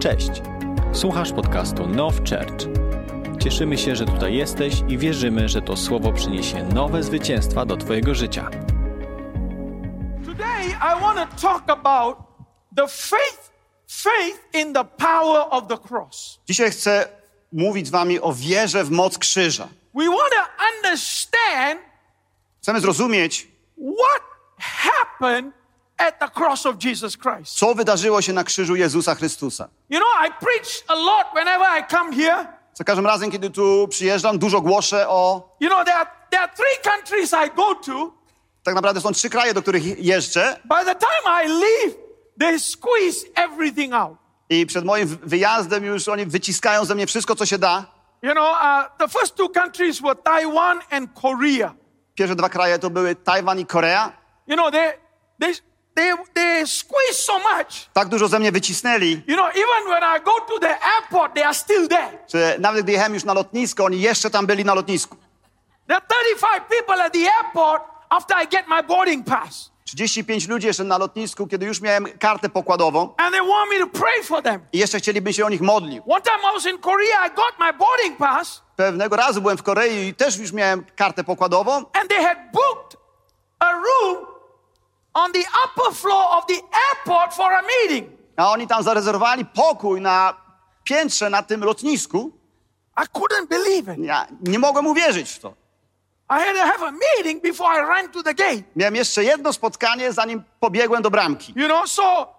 Cześć. Słuchasz podcastu Now Church. Cieszymy się, że tutaj jesteś i wierzymy, że to słowo przyniesie nowe zwycięstwa do twojego życia. Today, I want to talk about the faith, faith in the power of the cross. Dzisiaj chcę mówić z wami o wierze w moc krzyża. We want to understand Chcemy zrozumieć, what happened at the cross of Jesus Christ. co wydarzyło się na krzyżu Jezusa Chrystusa. You know, I preach a lot whenever I come here. Za każdym razem, kiedy tu przyjeżdżam, dużo głoszę o... You know, there are, there are three countries I go to. Tak naprawdę są trzy kraje, do których jeżdżę By the time I leave, they squeeze everything out. i przed moim wy- wyjazdem już oni wyciskają ze mnie wszystko, co się da. You know, uh, the first two countries were Taiwan and Korea. Pierwsze dwa kraje to były Tajwan i Korea. You know, they, they, they, they squeeze so much. Tak dużo ze mnie wycisnęli, You know, even when I go to the airport, they are still there. że nawet gdy jechałem już na lotnisko, oni jeszcze tam byli na lotnisku. There are 35 people at the airport after I get my boarding pass. 35 ludzi jeszcze na lotnisku, kiedy już miałem kartę pokładową And they want me to pray for them. i jeszcze chcieliby się o nich modlił. One time I was in Korea, I got my boarding pass, Pewnego razu byłem w Korei i też już miałem kartę pokładową and they had booked a room on the upper floor of the airport for a meeting. A oni tam zarezerwowali pokój na piętrze na tym lotnisku. I couldn't believe it. Ja nie mogłem uwierzyć w to. I had to have a meeting before I ran to the gate. Miałem jeszcze jedno spotkanie, zanim pobiegłem do bramki. You know, so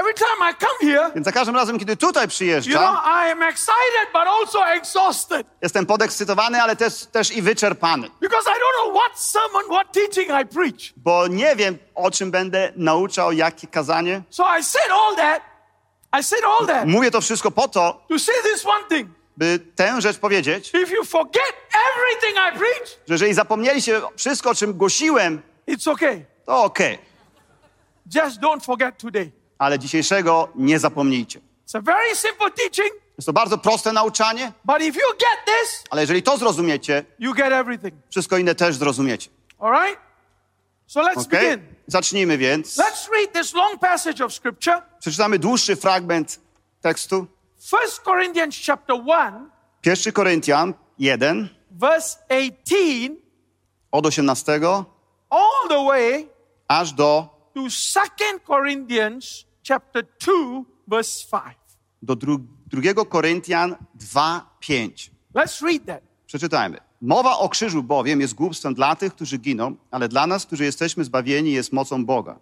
every time I come here, Więc za każdym razem, kiedy tutaj you know, przyjeżdżam, I am excited but also exhausted jestem podekscytowany, ale też, też i wyczerpany. because I don't know what sermon, what teaching I preach. Bo nie wiem, o czym będę nauczał, jakie kazanie. So I said all that. I said all that Mówię to wszystko po to, to say this one thing. by tę rzecz powiedzieć, If you forget everything I preach, że jeżeli zapomnieliście wszystko, o czym głosiłem, it's okay. to okej. Just don't forget today. Ale dzisiejszego nie zapomnijcie. Jest to bardzo proste nauczanie, but if you get this, ale jeżeli to zrozumiecie, wszystko inne też zrozumiecie. All right? So let's Okej? begin. Zacznijmy więc. Let's read this long passage of scripture. Przeczytamy dłuższy fragment tekstu. 1 Corinthians chapter 1, 1 Koryntian 1 verse 18, od 18 all the way aż do, to 2 Corinthians chapter 2, verse 5. do dru, 2 Koryntian 2, 5. Let's read that. Przeczytajmy. Mowa o krzyżu bowiem jest głupstwem dla tych, którzy giną, ale dla nas, którzy jesteśmy zbawieni, jest mocą Boga.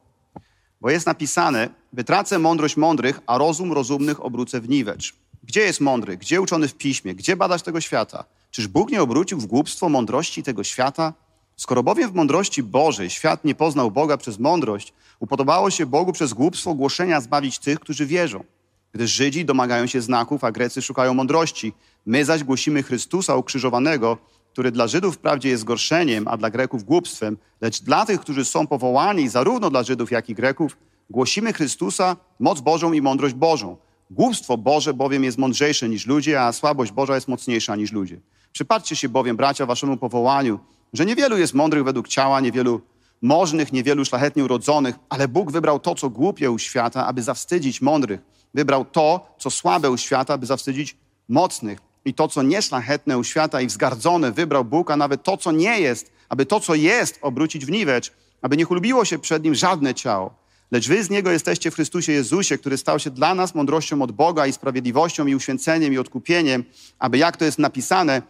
Bo jest napisane, wytracę mądrość mądrych, a rozum rozumnych obrócę w niwecz. Gdzie jest mądry? Gdzie uczony w piśmie? Gdzie badać tego świata? Czyż Bóg nie obrócił w głupstwo mądrości tego świata? Skoro bowiem w mądrości Bożej świat nie poznał Boga przez mądrość, upodobało się Bogu przez głupstwo głoszenia zbawić tych, którzy wierzą. Gdyż Żydzi domagają się znaków, a Grecy szukają mądrości. My zaś głosimy Chrystusa ukrzyżowanego, który dla Żydów wprawdzie jest zgorszeniem, a dla Greków głupstwem, lecz dla tych, którzy są powołani, zarówno dla Żydów, jak i Greków, głosimy Chrystusa, moc Bożą i mądrość Bożą. Głupstwo Boże bowiem jest mądrzejsze niż ludzie, a słabość Boża jest mocniejsza niż ludzie. Przypatrzcie się bowiem, bracia, waszemu powołaniu, że niewielu jest mądrych według ciała, niewielu możnych, niewielu szlachetnie urodzonych, ale Bóg wybrał to, co głupie u świata, aby zawstydzić mądrych. Wybrał to, co słabe u świata, aby zawstydzić mocnych. I to, co nieszlachetne u świata i wzgardzone, wybrał Bóg, a nawet to, co nie jest, aby to, co jest, obrócić w niwecz, aby nie chlubiło się przed nim żadne ciało. Lecz wy z niego jesteście w Chrystusie Jezusie, który stał się dla nas mądrością od Boga i sprawiedliwością i uświęceniem i odkupieniem, aby jak to jest napisane,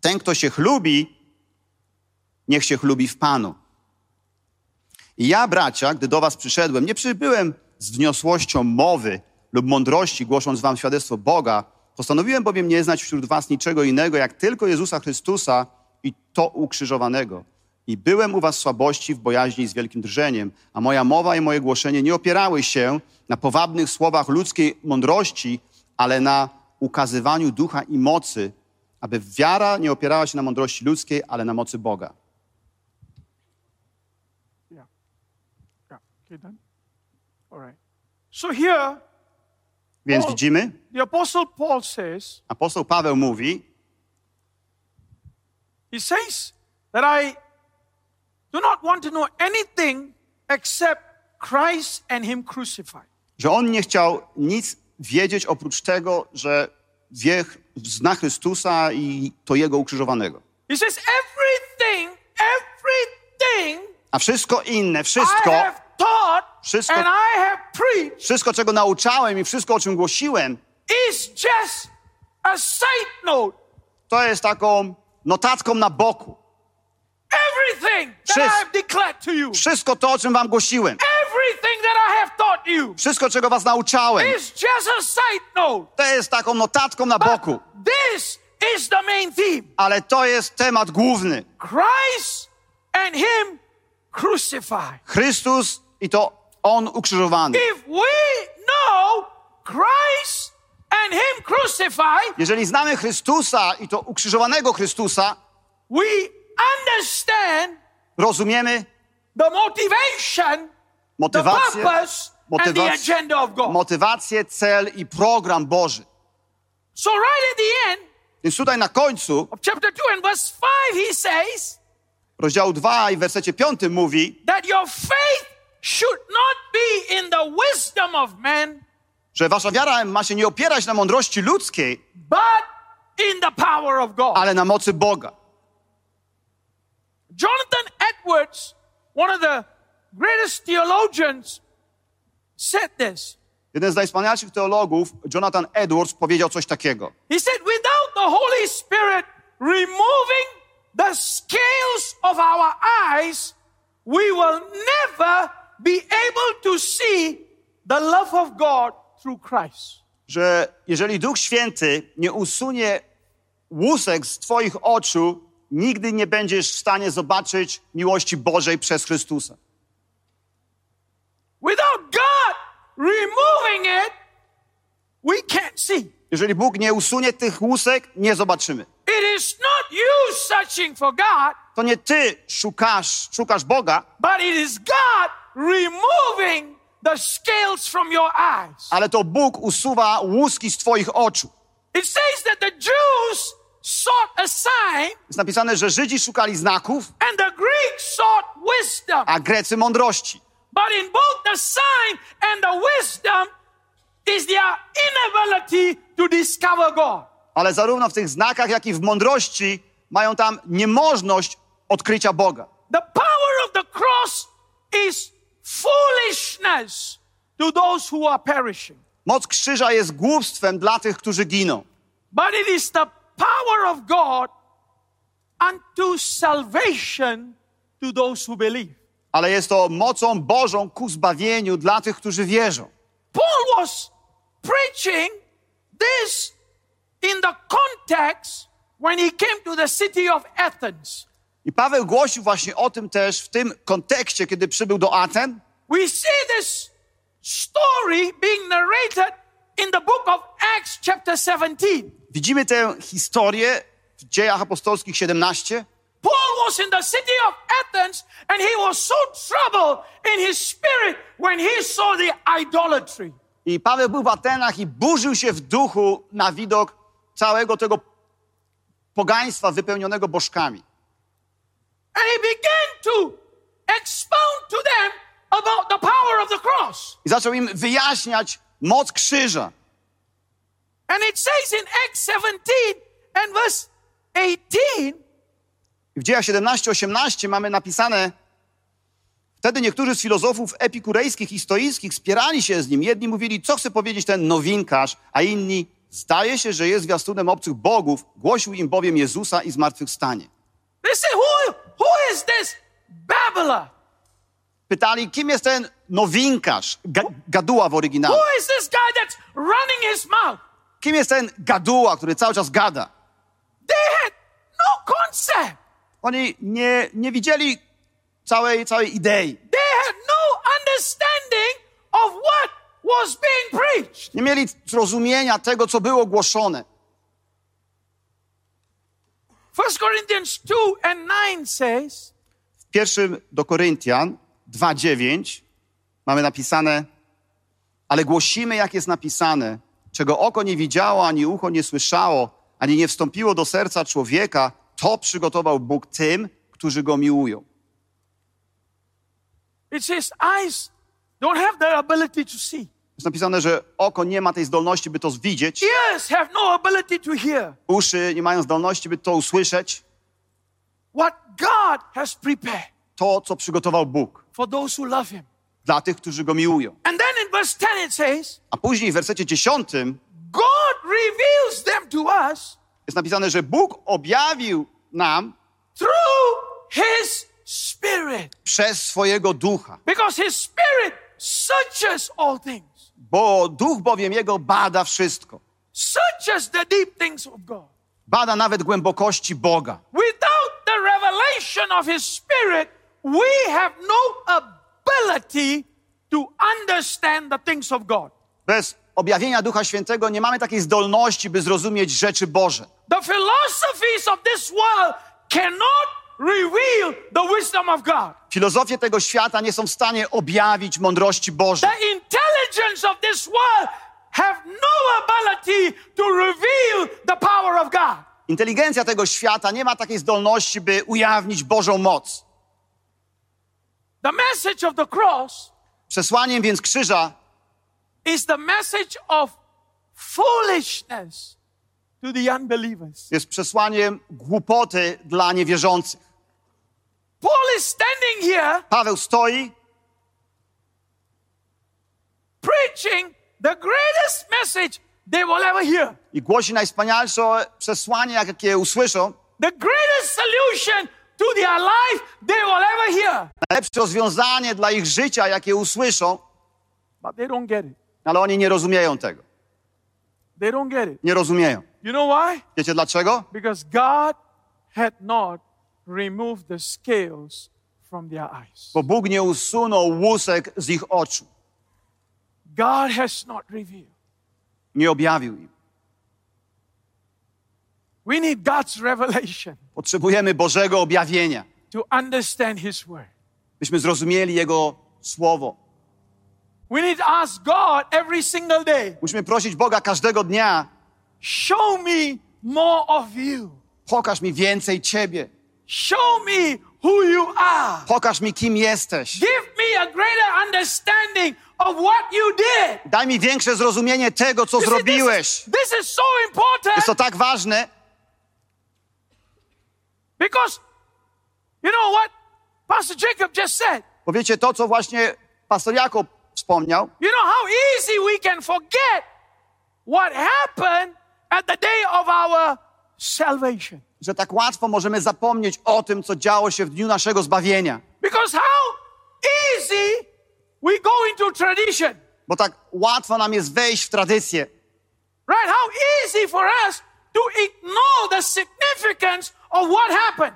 ten, kto się chlubi, niech się chlubi w Panu. I ja, bracia, gdy do was przyszedłem, nie przybyłem z wniosłością mowy lub mądrości, głosząc wam świadectwo Boga. Postanowiłem bowiem nie znać wśród was niczego innego, jak tylko Jezusa Chrystusa i to ukrzyżowanego. I byłem u was słabości, w bojaźni z wielkim drżeniem, a moja mowa i moje głoszenie nie opierały się na powabnych słowach ludzkiej mądrości, ale na ukazywaniu ducha i mocy, aby wiara nie opierała się na mądrości ludzkiej, ale na mocy Boga. Yeah. Yeah. Okay, done? All right. So here, Więc O. widzimy, the Apostle Paul says, apostoł Paweł mówi, he says that I do not want to know anything except Christ and Him crucified. że on nie chciał nic wiedzieć oprócz tego, że wie, zna Chrystusa i to Jego ukrzyżowanego. He says, everything, everything A wszystko inne, wszystko, I have preached wszystko czego nauczałem i wszystko o czym głosiłem, is just a side note. to jest taką notatką na boku. Wszystko. Wszystko to, o czym wam głosiłem, wszystko czego was nauczałem, to jest taką notatką na boku. This is the main theme. Ale to jest temat główny. Christ and Him crucified. Chrystus i to On ukrzyżowany. If we know Christ and Him crucified, Jeżeli znamy Chrystusa i to ukrzyżowanego Chrystusa, we understand rozumiemy the motivation, the motywację, purpose, and the motywację, agenda of God. motywację, cel i program Boży. So, right at the end Więc tutaj na końcu of chapter 2 and verse 5, he says rozdziału 2 i w wersecie 5 mówi, that your faith should not be in the wisdom of men, że wasza wiara ma się nie opierać na mądrości ludzkiej, but in the power of God. ale na mocy Boga. Jonathan Edwards, one of the greatest theologians, said this. Jeden z najwspanialszych teologów, Jonathan Edwards, powiedział coś takiego. He said, without the Holy Spirit removing the scales of our eyes, we will never be able to see the love of God through Christ. że jeżeli Duch Święty nie usunie łusek z Twoich oczu, nigdy nie będziesz w stanie zobaczyć miłości Bożej przez Chrystusa. Without God removing it, we can't see. Jeżeli Bóg nie usunie tych łusek, nie zobaczymy. It is not you searching for God, To nie Ty szukasz, szukasz Boga, but it is God removing the scales from your eyes. ale to Bóg usuwa łuski z Twoich oczu. It says that the Jews sought a sign Jest napisane, że Żydzi szukali znaków, and the Greeks sought wisdom. a Grecy mądrości. But in both the sign and the wisdom is their inability to discover God. Ale zarówno w tych znakach, jak i w mądrości mają tam niemożność odkrycia Boga. The power of the cross is foolishness to those who are perishing. Moc krzyża jest głupstwem dla tych, którzy giną. But it is the power of God unto salvation to those who believe. ale jest to mocą Bożą ku zbawieniu dla tych, którzy wierzą. Paul was preaching this in the context when he came to the city of Athens. I Paweł głosił właśnie o tym też w tym kontekście, kiedy przybył do Aten. We see this story being narrated in the book of Acts, chapter 17. Widzimy tę historię w dziejach apostolskich 17. Paul was in the city of Athens and he was so troubled in his spirit when he saw the idolatry. I Paweł był w Atenach i burzył się w duchu na widok całego tego pogaństwa wypełnionego bożkami. I zaczął im wyjaśniać moc krzyża. And it says in Acts 17 and verse 18 I w dziejach 17-18 mamy napisane Wtedy niektórzy z filozofów epikurejskich i stoickich spierali się z nim. Jedni mówili, co chce powiedzieć ten nowinkarz, a inni, zdaje się, że jest zwiastunem obcych bogów, głosił im bowiem Jezusa i zmartwychwstanie. They say, who, who is this babbler? Pytali, kim jest ten nowinkarz, ga, gaduła w oryginale? Who is this guy that's running his mouth? Kim jest ten gaduła, który cały czas gada? They had no concept. Oni nie, nie widzieli całej, całej idei. They had no understanding of what was being preached. Nie mieli zrozumienia tego, co było głoszone. 1 Corinthians 2 and 9 says, W pierwszym do Koryntian 2:9 mamy napisane: Ale głosimy, jak jest napisane, czego oko nie widziało, ani ucho nie słyszało, ani nie wstąpiło do serca człowieka, to przygotował Bóg tym, którzy go miłują. it says, eyes don't have the ability to see. Jest napisane, że oko nie ma tej zdolności, by to widzieć, ears have no ability to hear uszy nie mają zdolności, by to usłyszeć. what God has prepared To, co przygotował Bóg for those who love Him. dla tych, którzy Go miłują. And then in verse 10 it says, A później w wersecie 10 God reveals them to us jest napisane, że Bóg objawił nam through His Spirit. przez swojego ducha. Because His Spirit searches all things, Bo duch bowiem jego bada wszystko. searches the deep things of God. Bada nawet głębokości Boga. Without the revelation of His Spirit, we have no ability to understand the things of God. Bez objawienia Ducha Świętego nie mamy takiej zdolności, by zrozumieć rzeczy Boże. The philosophies of this world cannot reveal the wisdom of God. Filozofie tego świata nie są w stanie objawić mądrości Bożej. The intelligence of this world have no ability to reveal the power of God. Inteligencja tego świata nie ma takiej zdolności, by ujawnić Bożą moc. The message of the cross Przesłaniem więc krzyża is the message of foolishness to the unbelievers. jest przesłaniem głupoty dla niewierzących. Paul is standing here Paweł stoi preaching the greatest message they will ever hear. i głosi najwspanialsze przesłanie, jakie usłyszą. The greatest solution to their life they will ever hear. Najlepsze rozwiązanie dla ich życia, jakie usłyszą, But they don't get it. ale oni nie rozumieją tego. They don't get it. Nie rozumieją. You know why? Wiecie dlaczego? Because God had not removed the scales from their eyes. Bo Bóg nie usunął łusek z ich oczu. God has not revealed. Nie objawił im. We need God's revelation Potrzebujemy Bożego objawienia, to understand His word. byśmy zrozumieli Jego słowo. We need to ask God every single day, Musimy prosić Boga każdego dnia, show me more of you. pokaż mi więcej Ciebie. Show me who you are. Pokaż mi, kim jesteś. Give me a greater understanding of what you did. Daj mi większe zrozumienie tego, co You see, this, zrobiłeś. is, this is so important Jest to tak ważne, because you know what Pastor Jacob just said. bo wiecie to, co właśnie pastor Jakub wspomniał. You know how easy we can forget what happened at the day of our salvation. Że tak łatwo możemy zapomnieć o tym, co działo się w dniu naszego zbawienia. Because how easy we go into tradition, Bo tak łatwo nam jest wejść w tradycję. right? How easy for us to ignore the significance of what happened.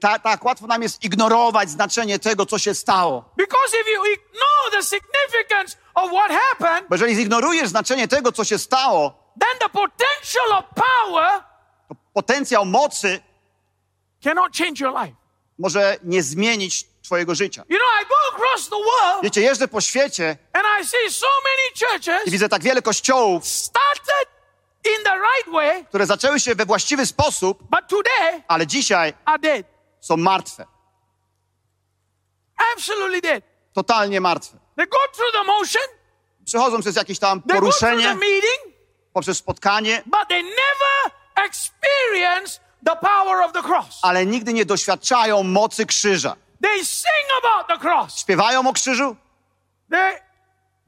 Ta, tak łatwo nam jest ignorować znaczenie tego, co się stało. Because if you ignore the significance of what happened, Bo jeżeli zignorujesz znaczenie tego, co się stało, then the potential of power potencjał mocy może nie zmienić twojego życia. You know, world Wiecie, jeżdżę po świecie I so widzę tak wiele kościołów, right way, które zaczęły się we właściwy sposób, today ale dzisiaj są martwe. Absolutely dead. Totalnie martwe. They go through the motion, Przechodzą przez jakieś tam poruszenie, meeting, poprzez spotkanie, but they never experience the power of the cross. ale nigdy nie doświadczają mocy krzyża. They sing about the cross. Śpiewają o krzyżu, They,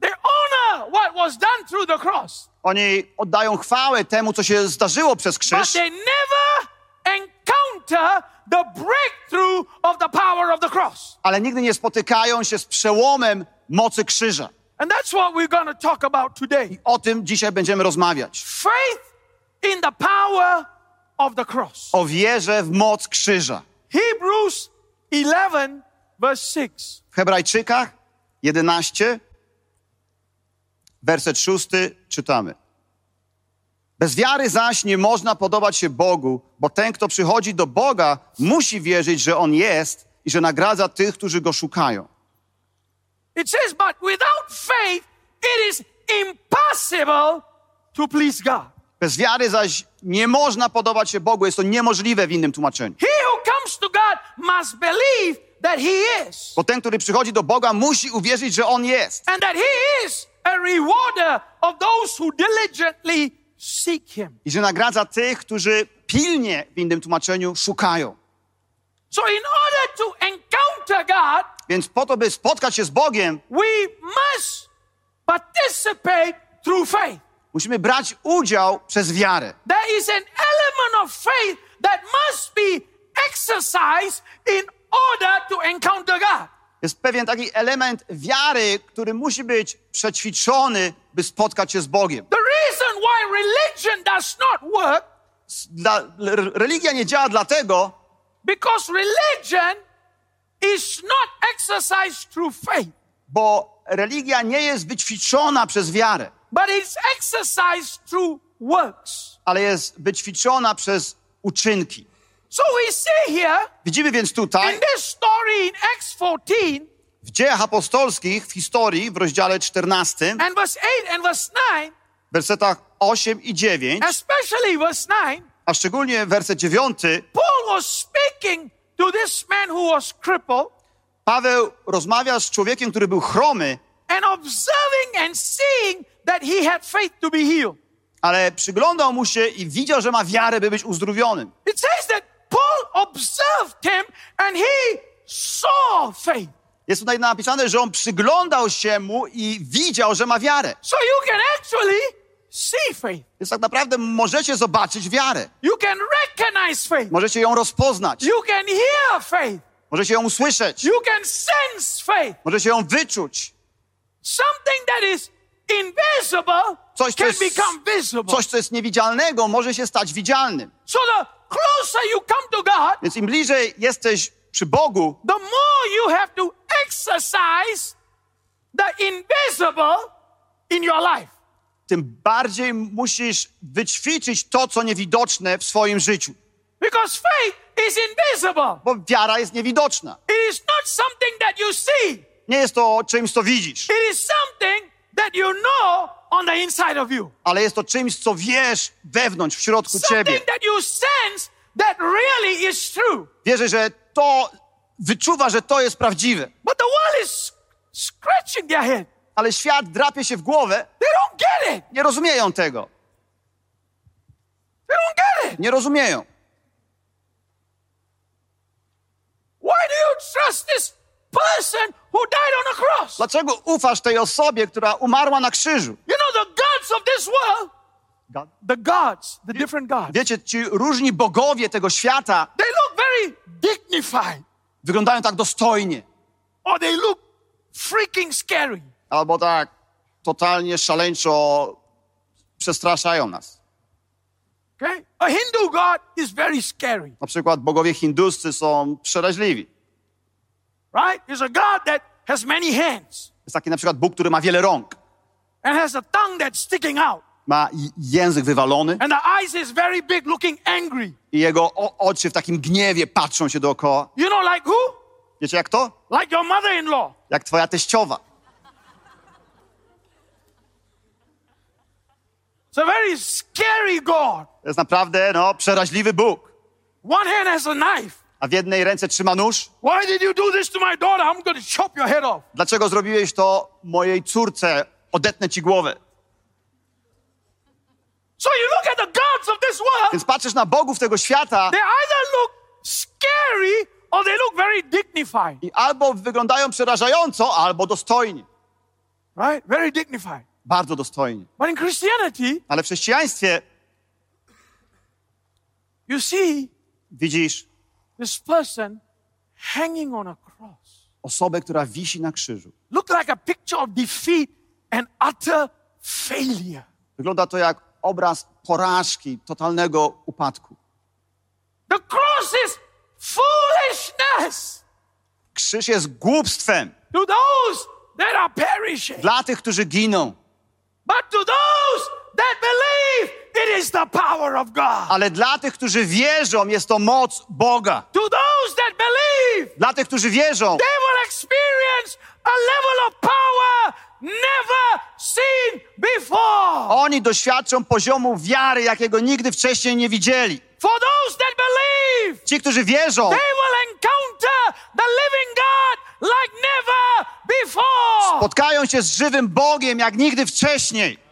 they honor what was done through the cross. oni oddają chwałę temu, co się zdarzyło przez But krzyż, they never encounter the breakthrough of the power of the cross. ale nigdy nie spotykają się z przełomem mocy krzyża. And that's what we're going to talk about today. O tym dzisiaj będziemy rozmawiać. Faith in the power of the cross. O wierze w moc krzyża. Hebrews 11, verse 6. W Hebrajczykach 11, werset 6 czytamy. Bez wiary zaś nie można podobać się Bogu, bo ten, kto przychodzi do Boga, musi wierzyć, że On jest i że nagradza tych, którzy Go szukają. It says, but without faith, it is impossible to please God. Bez wiary zaś nie można podobać się Bogu. Jest to niemożliwe w innym tłumaczeniu. He who comes to God must believe that He is, Bo ten, który przychodzi do Boga, musi uwierzyć, że On jest. and that He is rewarder of those who diligently seek Him. I że nagradza tych, którzy pilnie w innym tłumaczeniu szukają. So, in order to encounter God, Więc po to, by spotkać się z Bogiem, we must participate through faith. Musimy brać udział przez wiarę. There is an element of faith that must be exercised in order to encounter God. Jest pewien taki element wiary, który musi być przećwiczony, by spotkać się z Bogiem. The reason why religion does not work Dla, religia nie działa dlatego, because religion is not exercised through faith, bo religia nie jest wyćwiczona przez wiarę, but it's exercised through works. ale jest wyćwiczona przez uczynki. So we see here Widzimy więc tutaj in this story in Acts 14 w dziejach apostolskich, w historii, w rozdziale 14, and verse 8 and verse 9, w wersetach 8 i 9, especially verse 9, a szczególnie werset 9, Paul was speaking to this man who was crippled Paweł rozmawia z człowiekiem, który był chromy, and observing and seeing that he had faith to be healed. ale przyglądał mu się i widział, że ma wiarę, by być uzdrowionym. It says that Paul observed him and he saw faith. Jest tutaj napisane, że on przyglądał się mu i widział, że ma wiarę. So you can actually see faith. Więc tak naprawdę możecie zobaczyć wiarę. You can recognize faith. Możecie ją rozpoznać. You can hear faith. Możecie ją usłyszeć. You can sense faith. Możecie ją wyczuć. Something that is Coś, co can jest, become visible. coś, co jest niewidzialnego, może się stać widzialnym. So the closer you come to God, Więc im bliżej jesteś przy Bogu, the more you have to exercise the invisible in your life. tym bardziej musisz wyćwiczyć to, co niewidoczne w swoim życiu. Because faith is invisible. Bo wiara jest niewidoczna. It is not something that you see. Nie jest to czymś, co widzisz, It is something that you know on the inside of you. ale jest to czymś, co wiesz wewnątrz, w środku ciebie. Something that you sense that really is true. Wierzę, że to wyczuwa, że to jest prawdziwe. But the world is scratching their head. Ale świat drapie się w głowę, They don't get it. nie rozumieją tego. They don't get it. Nie rozumieją. Why do you trust this person who died on a cross? Dlaczego ufasz tej osobie, która umarła na krzyżu? You know, the gods of this world, the gods, the different gods, Wiecie, ci różni bogowie tego świata they look very dignified wyglądają tak dostojnie. or they look freaking scary. Albo tak totalnie szaleńczo przestraszają nas. Okay? A Hindu god is very scary, Na przykład bogowie hinduscy są przeraźliwi. Right? There's a god that has many hands Jest taki na przykład Bóg, który ma wiele rąk. and has a tongue that's sticking out. Ma język wywalony And the eyes is very big, looking angry. i jego oczy w takim gniewie patrzą się dookoła. You know, like who? Wiecie jak to? Like your mother in law. Jak twoja teściowa. It's a very scary God. To jest naprawdę, no, przeraźliwy Bóg. One hand has a knife. A w jednej ręce trzyma nóż. Why did you do this to my daughter? I'm going to chop your head off. Dlaczego zrobiłeś to mojej córce? Odetnę ci głowę. So you look at the gods of this world, Więc patrzysz na bogów tego świata they either look scary or they look very dignified. i albo wyglądają przerażająco, albo dostojnie. Right? Very dignified. Bardzo dostojnie. But in Christianity, Ale w chrześcijaństwie you see widzisz this person hanging on a cross. osobę, która wisi na krzyżu. Look like a picture of defeat and utter failure. Wygląda to jak obraz porażki, totalnego upadku. The cross is foolishness Krzyż jest głupstwem to those that are perishing. dla tych, którzy giną, But to those that believe, it is the power of God. ale dla tych, którzy wierzą, jest to moc Boga. To those that believe, Dla tych, którzy wierzą, they will experience a level of power never seen before. oni doświadczą poziomu wiary, jakiego nigdy wcześniej nie widzieli. For those that believe, Ci, którzy wierzą, they will encounter the living God like never before. spotkają się z żywym Bogiem jak nigdy wcześniej.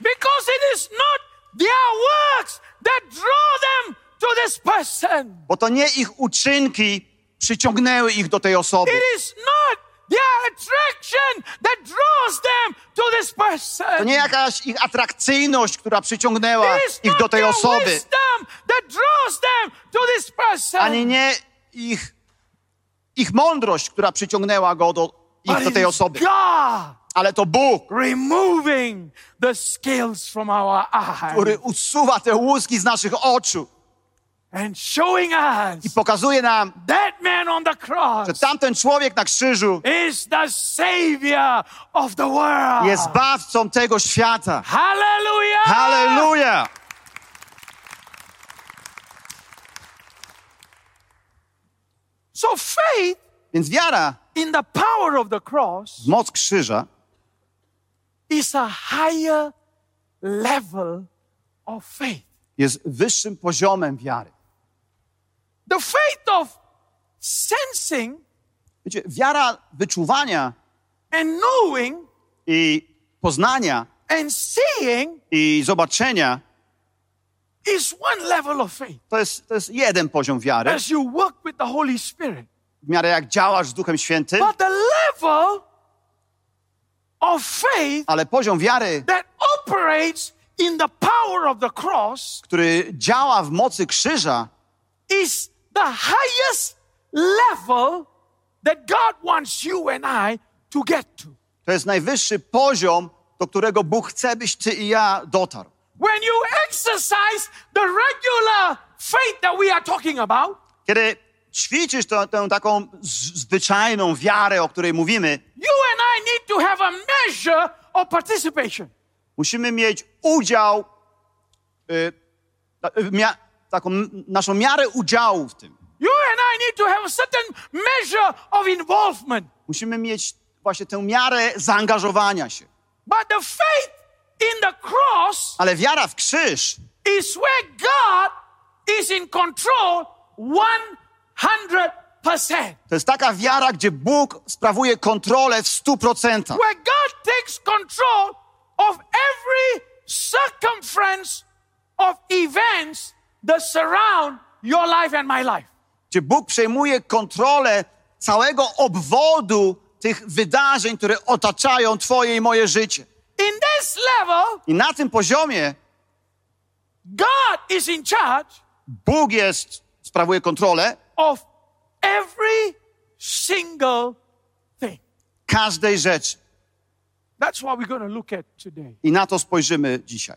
Because it is not their works that draw them to this person. Bo to nie ich uczynki przyciągnęły ich do tej osoby. It is not their attraction that draws them to this To person. nie jakaś ich atrakcyjność, która przyciągnęła It is ich do not tej their osoby. wisdom that draws them to this person. Ani nie ich, ich mądrość, która przyciągnęła go do, ich do tej osoby. God Ale to Bóg, removing the scales from our który eyes usuwa te łuski z naszych oczu and showing i us pokazuje nam, that man on the że cross tamten człowiek na krzyżu is the savior of the world. jest zbawcą tego świata. Hallelujah. Halleluja! So faith Więc wiara in the power of the cross moc krzyża is a higher level of faith. jest wyższym poziomem wiary. The faith of sensing Wiecie, wiara wyczuwania and knowing i poznania and seeing i zobaczenia is one level of faith. to jest, to jest jeden poziom wiary, As you work with the Holy Spirit. w miarę jak działasz z Duchem Świętym, But the level of faith ale poziom wiary, that operates in the power of the cross który działa w mocy krzyża, is the highest level that God wants you and I to get to. to jest najwyższy poziom, do którego Bóg chce, byś ty i ja dotarł. When you exercise the regular faith that we are talking about, Kiedy ćwiczysz tę, tę taką zwyczajną wiarę, o której mówimy, you and I need to have a measure of participation. musimy mieć udział, y, y, mia, taką naszą miarę udziału w tym. You and I need to have a certain measure of involvement. Musimy mieć właśnie tę miarę zaangażowania się. But the faith in the cross Ale wiara w krzyż is where God is in control 100%. To jest taka wiara, gdzie Bóg sprawuje kontrolę w stu procentach. Where God takes control of every circumference of events that surround your life and my life. Gdzie Bóg przejmuje kontrolę całego obwodu tych wydarzeń, które otaczają Twoje i moje życie. In this level, I na tym poziomie God is in charge Bóg jest, sprawuje kontrolę of every single thing. każdej rzeczy. That's what we're going to look at today. I na to spojrzymy dzisiaj.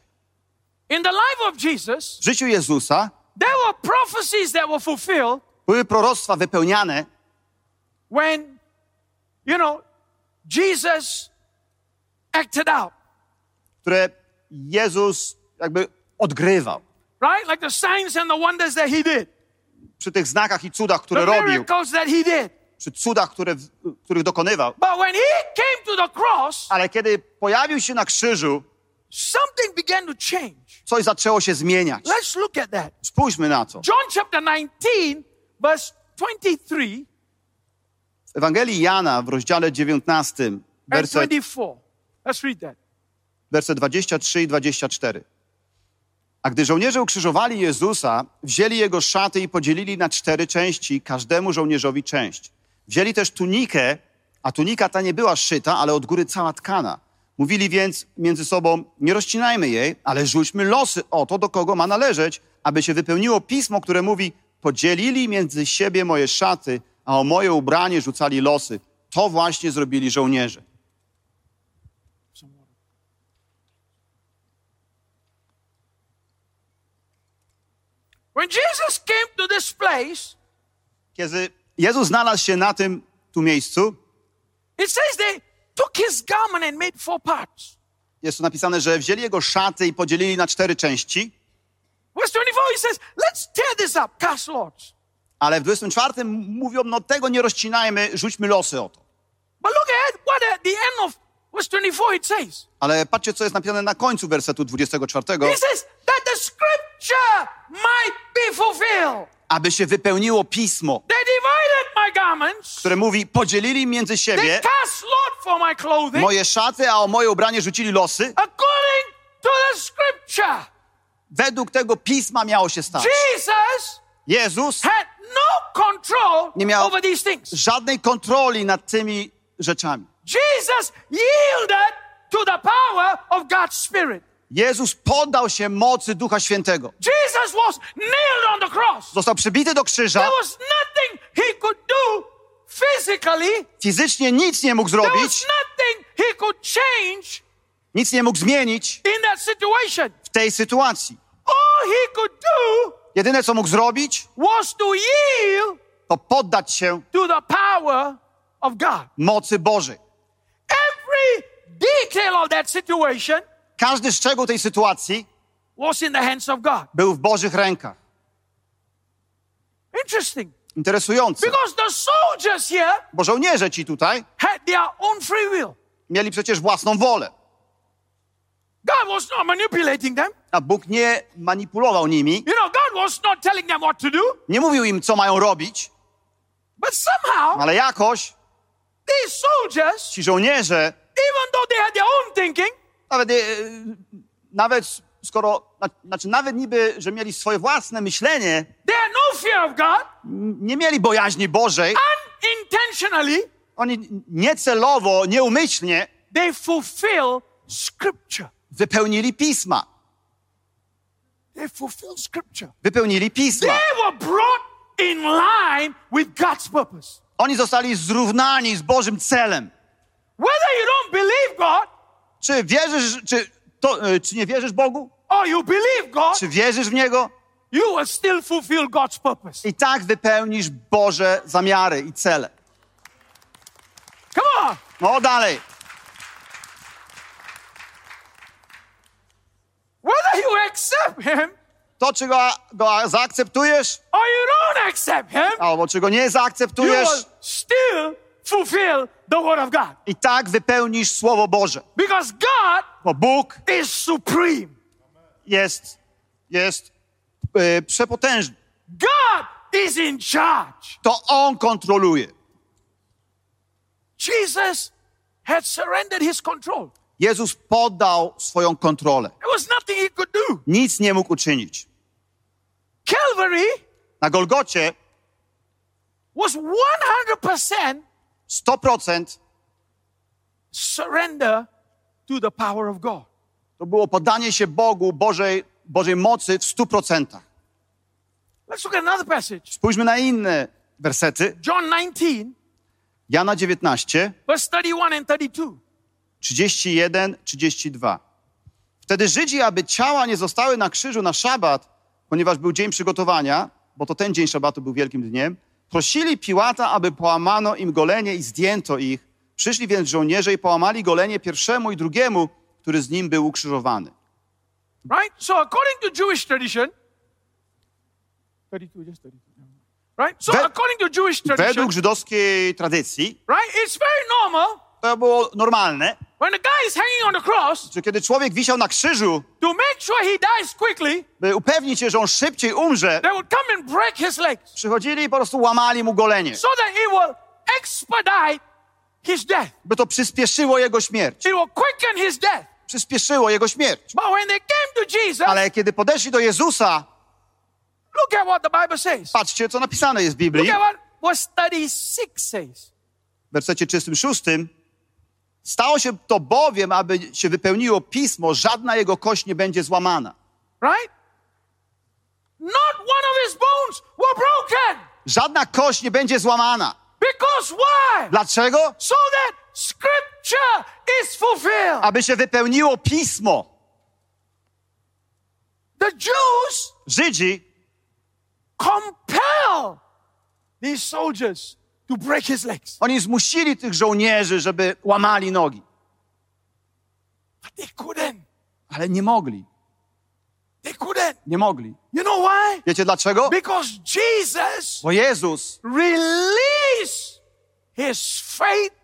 In the life of Jesus, W życiu Jezusa there were prophecies that were fulfilled były proroctwa wypełniane, when, you know, Jesus acted out, które Jezus jakby odgrywał. right? Like the signs and the wonders that he did, Przy tych znakach i cudach, które robił, przy cudach, które, których dokonywał. But when he came to the cross, Ale kiedy pojawił się na krzyżu, something began to change. coś zaczęło się zmieniać. Let's look at that. Spójrzmy na to. John chapter 19, verse 23 W Ewangelii Jana w rozdziale 19, and werset, 24. Let's read that. werset 23 i 24. A gdy żołnierze ukrzyżowali Jezusa, wzięli jego szaty i podzielili na cztery części, każdemu żołnierzowi część. Wzięli też tunikę, a tunika ta nie była szyta, ale od góry cała tkana. Mówili więc między sobą, nie rozcinajmy jej, ale rzućmy losy o to, do kogo ma należeć, aby się wypełniło pismo, które mówi, podzielili między siebie moje szaty, a o moje ubranie rzucali losy. To właśnie zrobili żołnierze. When Jesus came to this place, Kiedy Jezus znalazł się na tym tu miejscu, it says they took his garment and made four parts. jest tu napisane, że wzięli jego szaty i podzielili na cztery części, Verse 24, he says, Let's tear this up, cast lots. ale w 24 mówią, no tego nie rozcinajmy, rzućmy losy o to. But look at what at the end of verse 24 it says. Ale patrzcie, co jest napisane na końcu wersetu 24. He says, That the scripture might be fulfilled. Aby się wypełniło pismo, They divided my garments, które mówi, podzielili między they siebie cast lot for my clothing moje szaty, a o moje ubranie rzucili losy, according to the scripture. Według tego pisma miało się stać. Jesus Jezus had no control Nie miał- over these things. żadnej kontroli nad tymi rzeczami. Jesus yielded to the power of God's Spirit. Jezus poddał się mocy Ducha Świętego. Jesus was nailed on the cross. Został przybity do krzyża. There was nothing he could do physically. Fizycznie nic nie mógł There zrobić, was nothing he could change nic nie mógł zmienić in that situation. w tej sytuacji. All he could do Jedyne, co mógł zrobić, was to yield to poddać się to the power of God. mocy Bożej. Every detail of that situation Każdy szczegół tej sytuacji was in the hands of God. był w Bożych rękach. Interesting. Interesujące, Because the soldiers here bo żołnierze ci tutaj had their own free will. mieli przecież własną wolę, God was not manipulating them. a Bóg nie manipulował nimi, You know, God was not telling them what to do. nie mówił im, co mają robić, But somehow, ale jakoś these soldiers, ci żołnierze, even though they had their own thinking, nawet, e, nawet skoro, na- znaczy nawet niby, że mieli swoje własne myślenie, they had no fear of God, nie mieli bojaźni Bożej, unintentionally, oni niecelowo, nieumyślnie they fulfill scripture. wypełnili pisma. They fulfill scripture. Wypełnili pisma. They were brought in line with God's purpose. Oni zostali zrównani z Bożym celem. Whether you don't believe God Czy wierzysz, czy, to, e, czy nie wierzysz Bogu? or you believe God, Czy wierzysz w Niego? you will still fulfill God's purpose. I tak wypełnisz Boże zamiary i cele. Come on. No dalej. Whether you accept Him To, czy go, go zaakceptujesz, or you don't accept Him, albo czy go nie you zaakceptujesz, will still fulfill the Word of God. i tak wypełnisz Słowo Boże. Because God Bo Bóg is supreme. jest, jest e, przepotężny. God is in charge. To On kontroluje. Jesus had surrendered his control. Jezus poddał swoją kontrolę. There was nothing he could do. Nic nie mógł uczynić. Calvary Na Golgocie was 100% 100% surrender to the power of God. to było poddanie się Bogu, Bożej, Bożej mocy w 100%. Let's look at another passage. Spójrzmy na inne wersety. John 19, Jana 19, verse 31 and 32. 31, 32. Wtedy Żydzi, aby ciała nie zostały na krzyżu na szabat, ponieważ był dzień przygotowania, bo to ten dzień szabatu był wielkim dniem, prosili Piłata, aby połamano im golenie i zdjęto ich. Przyszli więc żołnierze i połamali golenie pierwszemu i drugiemu, który z nim był ukrzyżowany. Right? So, according to Jewish tradition, 32, just 32. Right? So, according to Jewish tradition, Według żydowskiej tradycji right, it's very normal to było normalne, when the guy is hanging on the cross że kiedy człowiek wisiał na krzyżu, to make sure he dies quickly, by upewnić się, że on szybciej umrze, they would come and break his legs przychodzili i po prostu łamali mu golenie, so that it will expedite his death. by to przyspieszyło jego śmierć. It will quicken his death. Przyspieszyło jego śmierć. But when they came to Jesus, Ale kiedy podeszli do Jezusa, look at what the Bible says. patrzcie, co napisane jest w Biblii, Look at what verse 36 says. w wersecie 36. Stało się to bowiem, aby się wypełniło pismo, żadna jego kość nie będzie złamana. Right? Not one of his bones were broken. Żadna kość nie będzie złamana. Because why? Dlaczego? So that scripture is fulfilled. Aby się wypełniło pismo. The Jews Żydzi compel these soldiers to break his legs. Oni zmusili tych żołnierzy, żeby łamali nogi, But they couldn't. ale nie mogli. They couldn't. Nie mogli. You know why? Wiecie dlaczego? Because Jesus Bo Jezus released his faith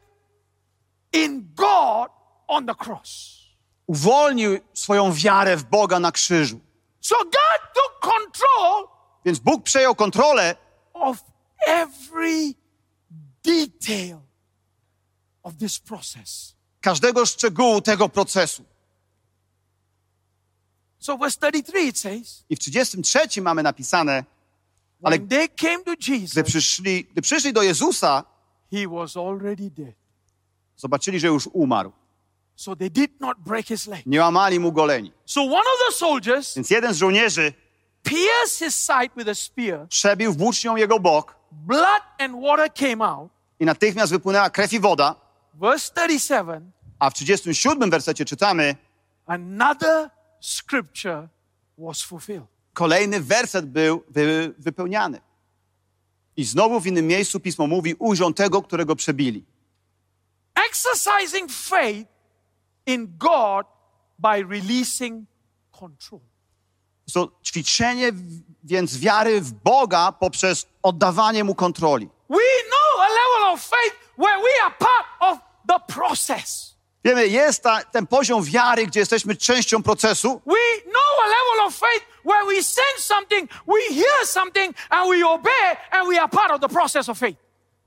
in God on the cross. uwolnił swoją wiarę w Boga na krzyżu. So God took control Więc Bóg przejął kontrolę of every detail of this process. każdego szczegółu tego procesu. So, verse 33 it says, I w 33 mamy napisane, ale they came to gdy Jesus, przyszli, gdy przyszli do Jezusa, he was already dead. zobaczyli, że już umarł. So, they did not break his leg. Nie łamali mu goleni. So, one of the soldiers Więc jeden z żołnierzy pierced his side with a spear, przebił włócznią jego bok blood and water came out. i natychmiast wypłynęła krew i woda. Verse 37 A w 37 wersecie czytamy, another scripture was fulfilled. kolejny werset był wy, wypełniany. I znowu w innym miejscu pismo mówi, ujrzą tego, którego przebili. Exercising faith in God by releasing control. To ćwiczenie więc wiary w Boga poprzez oddawanie Mu kontroli. Wiemy, jest ta, ten poziom wiary, gdzie jesteśmy częścią procesu, We know a level of faith where we sense something, we hear something, and we obey, and we are part of the process of faith.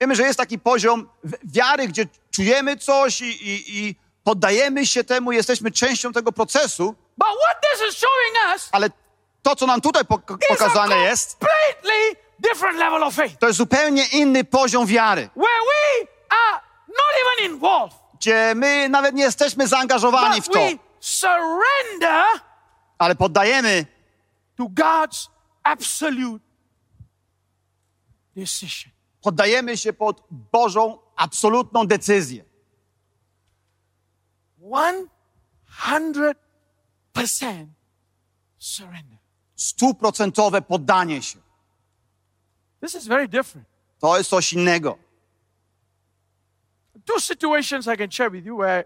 Wiemy, że jest taki poziom wiary, gdzie czujemy coś i, i, i poddajemy się temu, jesteśmy częścią tego procesu, But what this is showing us ale to, co nam tutaj pokazane jest, to jest zupełnie inny poziom wiary, gdzie my nawet nie jesteśmy zaangażowani w to, ale poddajemy poddajemy się pod Bożą absolutną decyzję. 100% surrender. Stuprocentowe poddanie się. This is very different. To jest coś innego. Two situations I can share with you where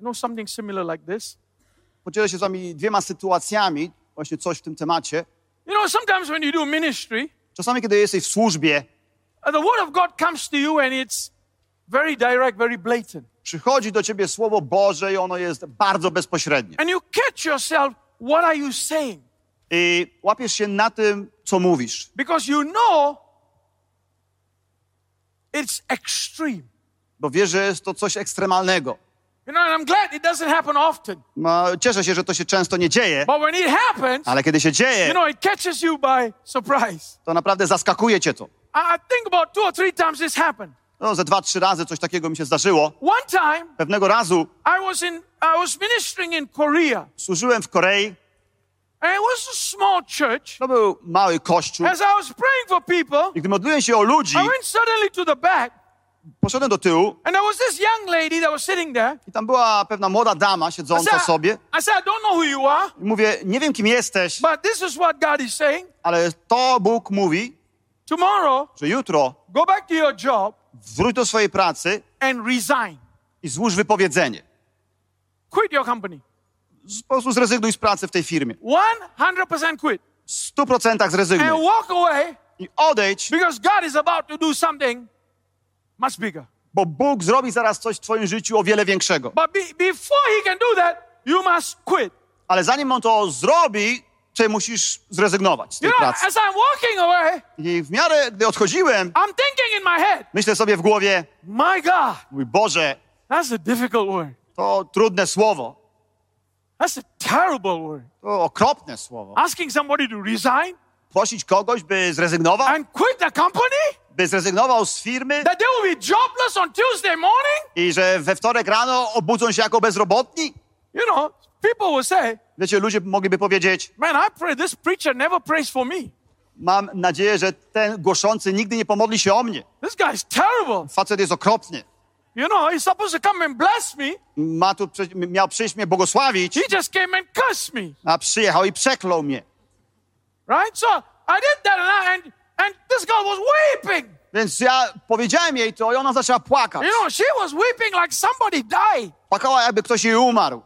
you know something similar like this. Podzielę się z wami dwiema sytuacjami, właśnie coś w tym temacie. You know, sometimes when you do ministry, Czasami, kiedy jesteś w służbie, uh, the word of God comes to you and it's very direct, very blatant. przychodzi do ciebie Słowo Boże i ono jest bardzo bezpośrednie. And you catch yourself, what are you saying? I łapiesz się na tym, co mówisz. Because you know it's extreme. Bo wiesz, że jest to coś ekstremalnego. You know, and I'm glad it doesn't happen often. No, cieszę się, że to się często nie dzieje, But when it happens, ale kiedy się you dzieje, know, it catches you by surprise. to naprawdę zaskakuje cię to. I, I think about two or three times this happened. No, ze dwa, trzy razy coś takiego mi się zdarzyło. One time, Pewnego razu I was in, I was ministering in Korea, służyłem w Korei. To był mały kościół. As I was praying for people, I gdy modliłem się o ludzi, I went suddenly to the back, poszedłem do tyłu and there was this young lady that was sitting there. i tam była pewna młoda dama siedząca said, sobie. I said, I don't know who you are, I mówię, nie wiem kim jesteś, but this is what God is saying. ale to Bóg mówi, Tomorrow, że jutro go back to your job wróć do swojej pracy and resign. i złóż wypowiedzenie. Quit your company. Po prostu zrezygnuj z pracy w tej firmie. 100% quit. W stu procentach And zrezygnuj. walk away I odejdź, because God is about to do something much bigger. bo Bóg zrobi zaraz coś w twoim życiu o wiele większego. But be, before He can do that, you must quit. Ale zanim On to zrobi, ty musisz zrezygnować z You tej know, pracy. as I'm walking away, I w miarę, gdy odchodziłem, I'm thinking in my head, myślę sobie w głowie, my God, mój Boże, that's a difficult word. to trudne słowo, That's a terrible word. to okropne słowo. Asking somebody to resign Prosić kogoś, by zrezygnował, and quit the company? by zrezygnował z firmy That they will be jobless on Tuesday morning? i że we wtorek rano obudzą się jako bezrobotni? You know, people will say, Wiecie, ludzie mogliby powiedzieć, man, I pray this preacher never prays for me. mam nadzieję, że ten głoszący nigdy nie pomodli się o mnie. This guy's terrible. Facet jest okropny. You know, he's supposed to come and bless me. Ma tu, miał przyjść mnie błogosławić, He just came and cursed me. a przyjechał i przeklął mnie. Right? So I did that and, I, and, and this girl was weeping. Więc ja powiedziałem jej to i ona zaczęła płakać. You know, she was weeping like somebody died. Płakała, jakby ktoś jej umarł.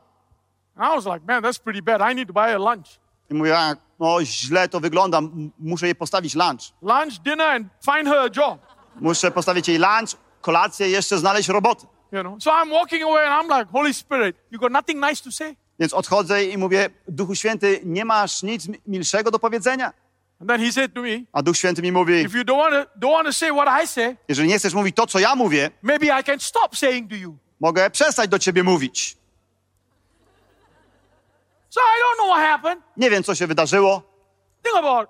I was like, man, that's pretty bad. I need to buy her lunch. I mówię, a, no źle to wygląda, muszę jej postawić lunch. Lunch, dinner, and find her a job. Muszę postawić jej lunch, kolację jeszcze znaleźć robotę. You know. So I'm walking away and I'm like, Holy Spirit, you got nothing nice to say? Więc odchodzę i mówię, Duchu Święty, nie masz nic mi- milszego do powiedzenia? And then he said to me, A Duch Święty mi mówi, if you don't want to don't want to say what I say, jeżeli nie chcesz mówić to, co ja mówię, maybe I can stop saying to you. mogę przestać do ciebie mówić. So I don't know what happened. Nie wiem, co się wydarzyło, Think about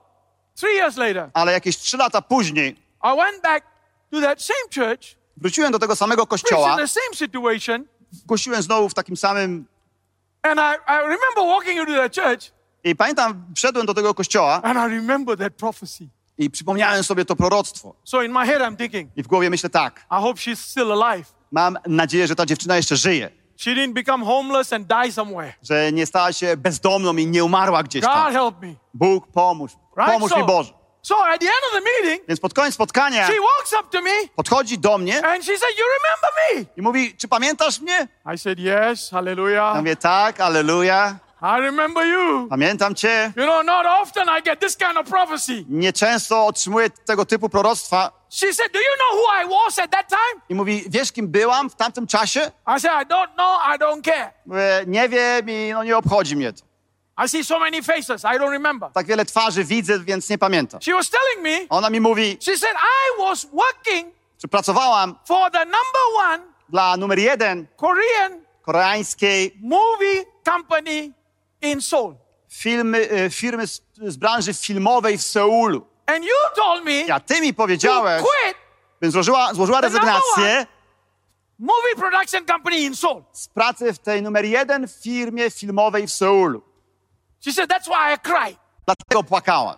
three years later. ale jakieś trzy lata później I went back to that same church, wróciłem do tego samego preached kościoła, in the same situation, głosiłem znowu w takim samym... and I, I remember walking into that church, I pamiętam, wszedłem do tego kościoła and I remember that prophecy. i przypomniałem sobie to proroctwo. So in my head, I'm thinking, I w głowie myślę tak, I hope she's still alive. mam nadzieję, że ta dziewczyna jeszcze żyje, She didn't become homeless and die somewhere. że nie stała się bezdomną i nie umarła gdzieś God tam. help me. Bóg, pomóż, Right? pomóż mi Boże. So at the end of the meeting, Więc pod koniec spotkania she walks up to me podchodzi do mnie and she said, You remember me? i mówi, czy pamiętasz mnie? I said, Yes, Ja hallelujah. mówię, tak, aleluja, I remember you. pamiętam cię. You know, not often I get this kind of prophecy. Nieczęsto otrzymuję tego typu proroctwa. She said, Do you know who I was at that time? I mówi, wiesz kim byłam w tamtym czasie? I said, I don't know, I don't care. Mówię, nie wiem i no nie obchodzi mnie to. I see so many faces, I don't remember. Tak wiele twarzy widzę, więc nie pamiętam. She was telling me, Ona mi mówi, she said, I was working że pracowałam for the number one dla numer jeden Korean koreańskiej movie company in Seoul. firmy, e, firmy z, z branży filmowej w Seulu. And you told me A ty mi powiedziałeś, quit bym złożyła, złożyła rezygnację movie production company in Seoul. z pracy w tej numer jeden firmie filmowej w Seulu. She said, That's why I cried. Dlatego płakałam.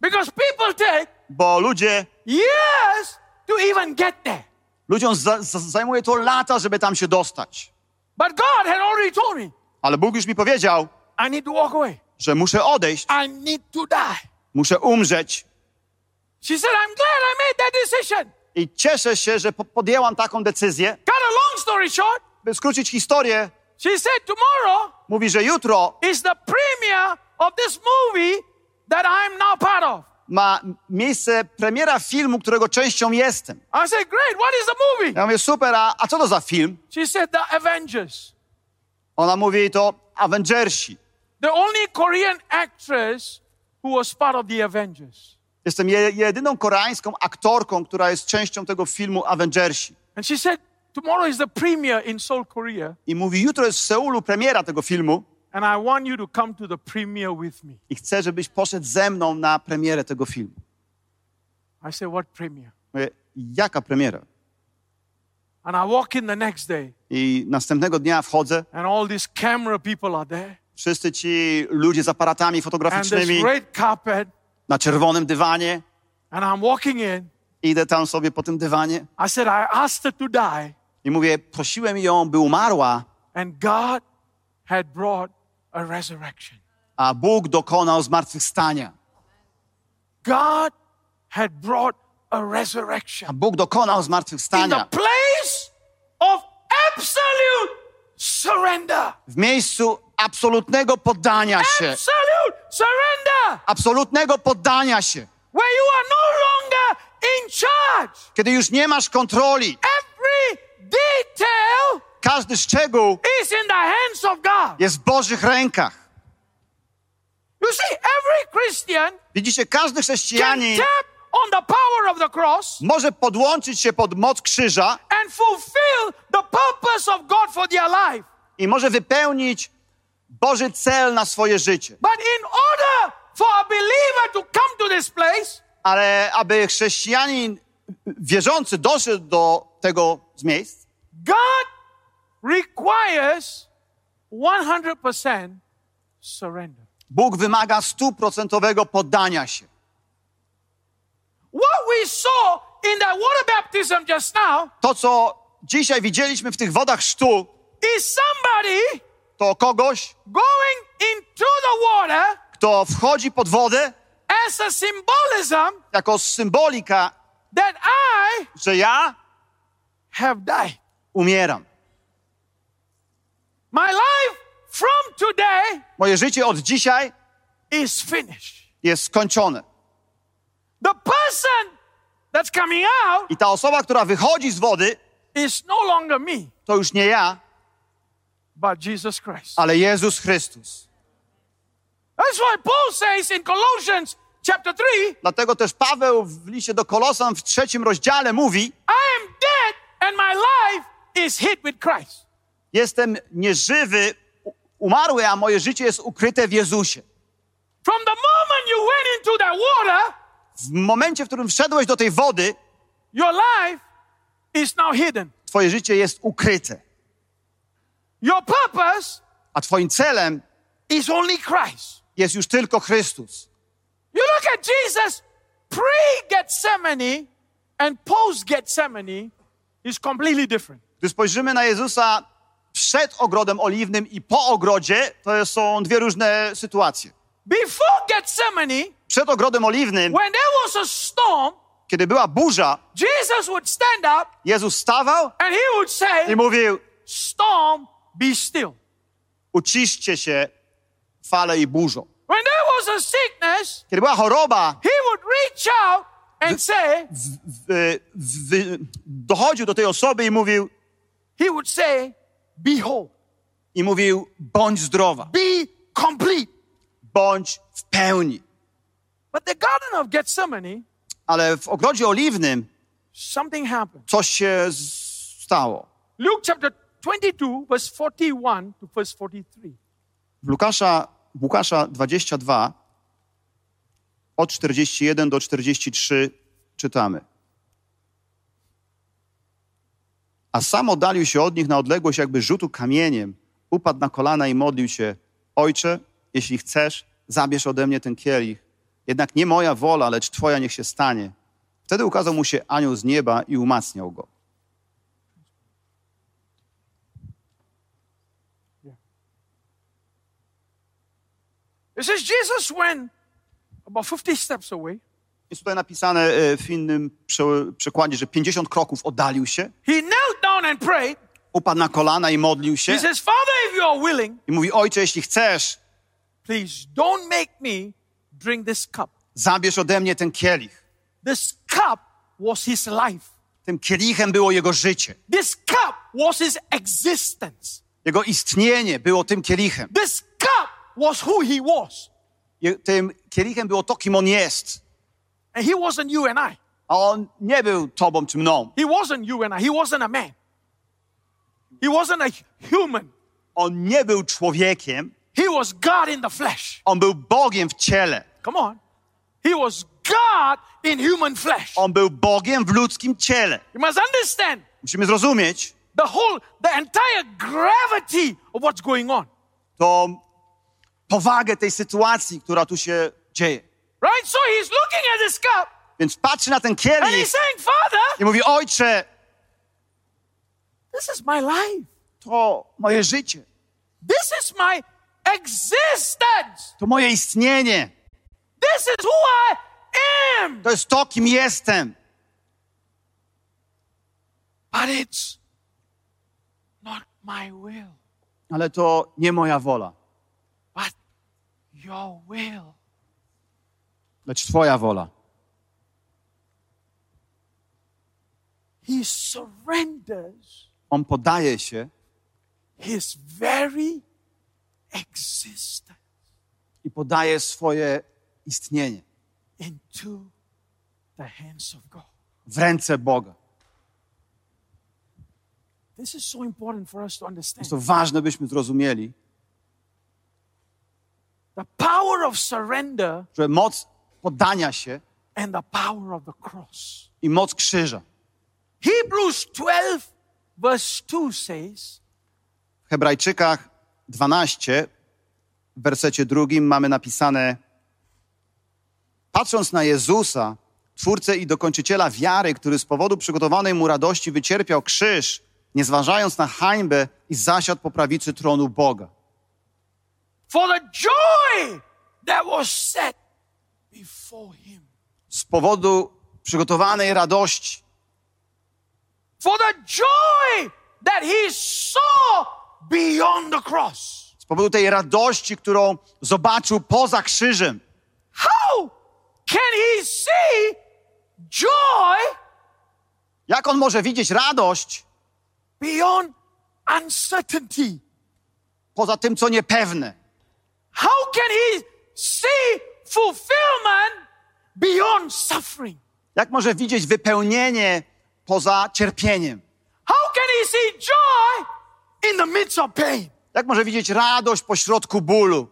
Because people take Bo ludzie, years to even get there. ludziom za, za, zajmuje to lata, żeby tam się dostać. But God had already told me, Ale Bóg już mi powiedział, I need to walk away. że muszę odejść, I need to die. muszę umrzeć. She said, I'm glad I made that decision. I cieszę się, że po- podjęłam taką decyzję. Cut a long story short, By skrócić historię, she said, Tomorrow mówi, że jutro is the premiere of this movie that I'm now part of. ma miejsce premiera filmu, którego częścią jestem. I said, Great, what is the movie? Ja mówię, super, a, a co to za film? She said, The Avengers. Ona mówi, to Avengersi. The only Korean actress who was part of the Avengers. Jestem je, jedyną koreańską aktorką, która jest częścią tego filmu Avengersi. And she said, Tomorrow is the premiere in Seoul, Korea, I mówi, jutro jest w Seulu premiera tego filmu and I want you to come to the premiere with me. i chcę, żebyś poszedł ze mną na premierę tego filmu. I said, What premiere? Mówię, jaka premiera? And I walk in the next day, I następnego dnia wchodzę, and all these camera people are there, wszyscy ci ludzie z aparatami and fotograficznymi red carpet, na czerwonym dywanie. and I'm walking in. Idę tam sobie po tym dywanie I said, I asked her to die, i mówię, prosiłem ją, by umarła, and God had brought a resurrection. a Bóg dokonał zmartwychwstania. God had brought a A resurrection Bóg dokonał in the zmartwychwstania place of absolute surrender. w miejscu absolutnego poddania się. Absolute surrender. Absolutnego poddania się. Where you are no longer in charge. Kiedy już nie masz kontroli, detail każdy szczegół is in the hands of God. jest w Bożych rękach. You see, every Christian Widzicie, każdy can chrześcijanin tap on the power of the cross może podłączyć się pod moc krzyża and fulfill the purpose of God for their life. i może wypełnić Boży cel na swoje życie. But in order for a believer to come to this place, Ale aby chrześcijanin wierzący doszedł do tego z miejsc, God requires 100% surrender. Bóg wymaga stuprocentowego poddania się. What we saw in that water baptism just now To, co dzisiaj widzieliśmy w tych wodach chrztu, is somebody to kogoś, going into the water kto wchodzi pod wodę as a symbolism jako symbolika, that I że ja have died. umieram. My life from today Moje życie od dzisiaj is finished. jest skończone. The person that's coming out I ta osoba, która wychodzi z wody, is no longer me, to już nie ja, but Jesus Christ. ale Jezus Chrystus. That's why Paul says in Colossians chapter 3, Dlatego też Paweł w liście do Kolosan w trzecim rozdziale mówi: I am dead and my life is hid with Christ. Jestem nieżywy, umarły, a moje życie jest ukryte w Jezusie. From the moment you went into that water, W momencie, w którym wszedłeś do tej wody, your life is now hidden. twoje życie jest ukryte. Your purpose A twoim celem is only Christ. jest już tylko Chrystus. You look at Jesus pre Gethsemane and post Gethsemane is completely different. Gdy spojrzymy na Jezusa przed ogrodem oliwnym i po ogrodzie, to są dwie różne sytuacje. Before Gethsemane, Przed ogrodem oliwnym, when there was a storm, kiedy była burza, Jesus would stand up Jezus stawał and he would say, i mówił: Storm, be still. Uciszcie się, fale i burzą. When there was a sickness, Kiedy była choroba, he would reach out and say, w, w, dochodził do tej osoby i mówił, he would say, be whole, i mówił: bądź zdrowa, be complete. bądź w pełni. But the Garden of Gethsemane, Ale w ogrodzie oliwnym something happened. coś się stało. Luke chapter 22, verse 41 to verse 43. W Lukasza, w Łukasza 22, od 41 do 43 czytamy. A sam oddalił się od nich na odległość jakby rzutu kamieniem, upadł na kolana i modlił się. Ojcze, jeśli chcesz, zabierz ode mnie ten kielich. Jednak nie moja wola, lecz Twoja niech się stanie. Wtedy ukazał mu się anioł z nieba i umacniał go. It says Jesus went about 50 steps away. Jest tutaj napisane e, w innym prze- przekładzie, że 50 kroków oddalił się, He knelt down and prayed. upadł na kolana i modlił się He says, Father, if you are willing, i mówi, ojcze, jeśli chcesz, please don't make me drink this cup. zabierz ode mnie ten kielich. This cup was his life. Tym kielichem było jego życie. This cup was his existence. Jego istnienie było tym kielichem. This cup was who he was. Tym kielichem było to, kim on jest. And he wasn't you and I. A on nie był tobą czy mną. He wasn't you and I. He wasn't a man. He wasn't a human. On nie był człowiekiem, He was God in the flesh. on był Bogiem w ciele. Come on. He was God in human flesh. On był Bogiem w ludzkim ciele. You must understand Musimy zrozumieć the whole, the entire gravity of what's going on. tą powagę tej sytuacji, która tu się dzieje. Right? So he's looking at this cup Więc patrzy na ten and kielich he's saying, Father, i mówi, ojcze, this is my life. to moje życie, This is my existence. to moje istnienie, This is who I am. to jest to, kim jestem. But it's not my will, Ale to nie moja wola, your will. lecz Twoja wola. He surrenders On podaje się his very existence i podaje swoje istnienie into the hands of God. w ręce Boga. This is so important for us to understand. Jest to ważne, byśmy zrozumieli, The power of surrender że moc poddania się and the power of the cross. i moc krzyża. Hebrews 12, verse 2 says, W Hebrajczykach 12, w wersecie drugim mamy napisane: Patrząc na Jezusa, twórcę i dokończyciela wiary, który z powodu przygotowanej mu radości wycierpiał krzyż, nie zważając na hańbę i zasiadł po prawicy tronu Boga. For the joy that was set before him. Z powodu przygotowanej radości, For the joy that he saw beyond the cross. z powodu tej radości, którą zobaczył poza krzyżem. How can he see joy Jak on może widzieć radość beyond uncertainty? poza tym, co niepewne? How can he see fulfillment beyond suffering? Jak może widzieć wypełnienie poza cierpieniem? How can he see joy in the midst of pain? Jak może widzieć radość pośrodku bólu?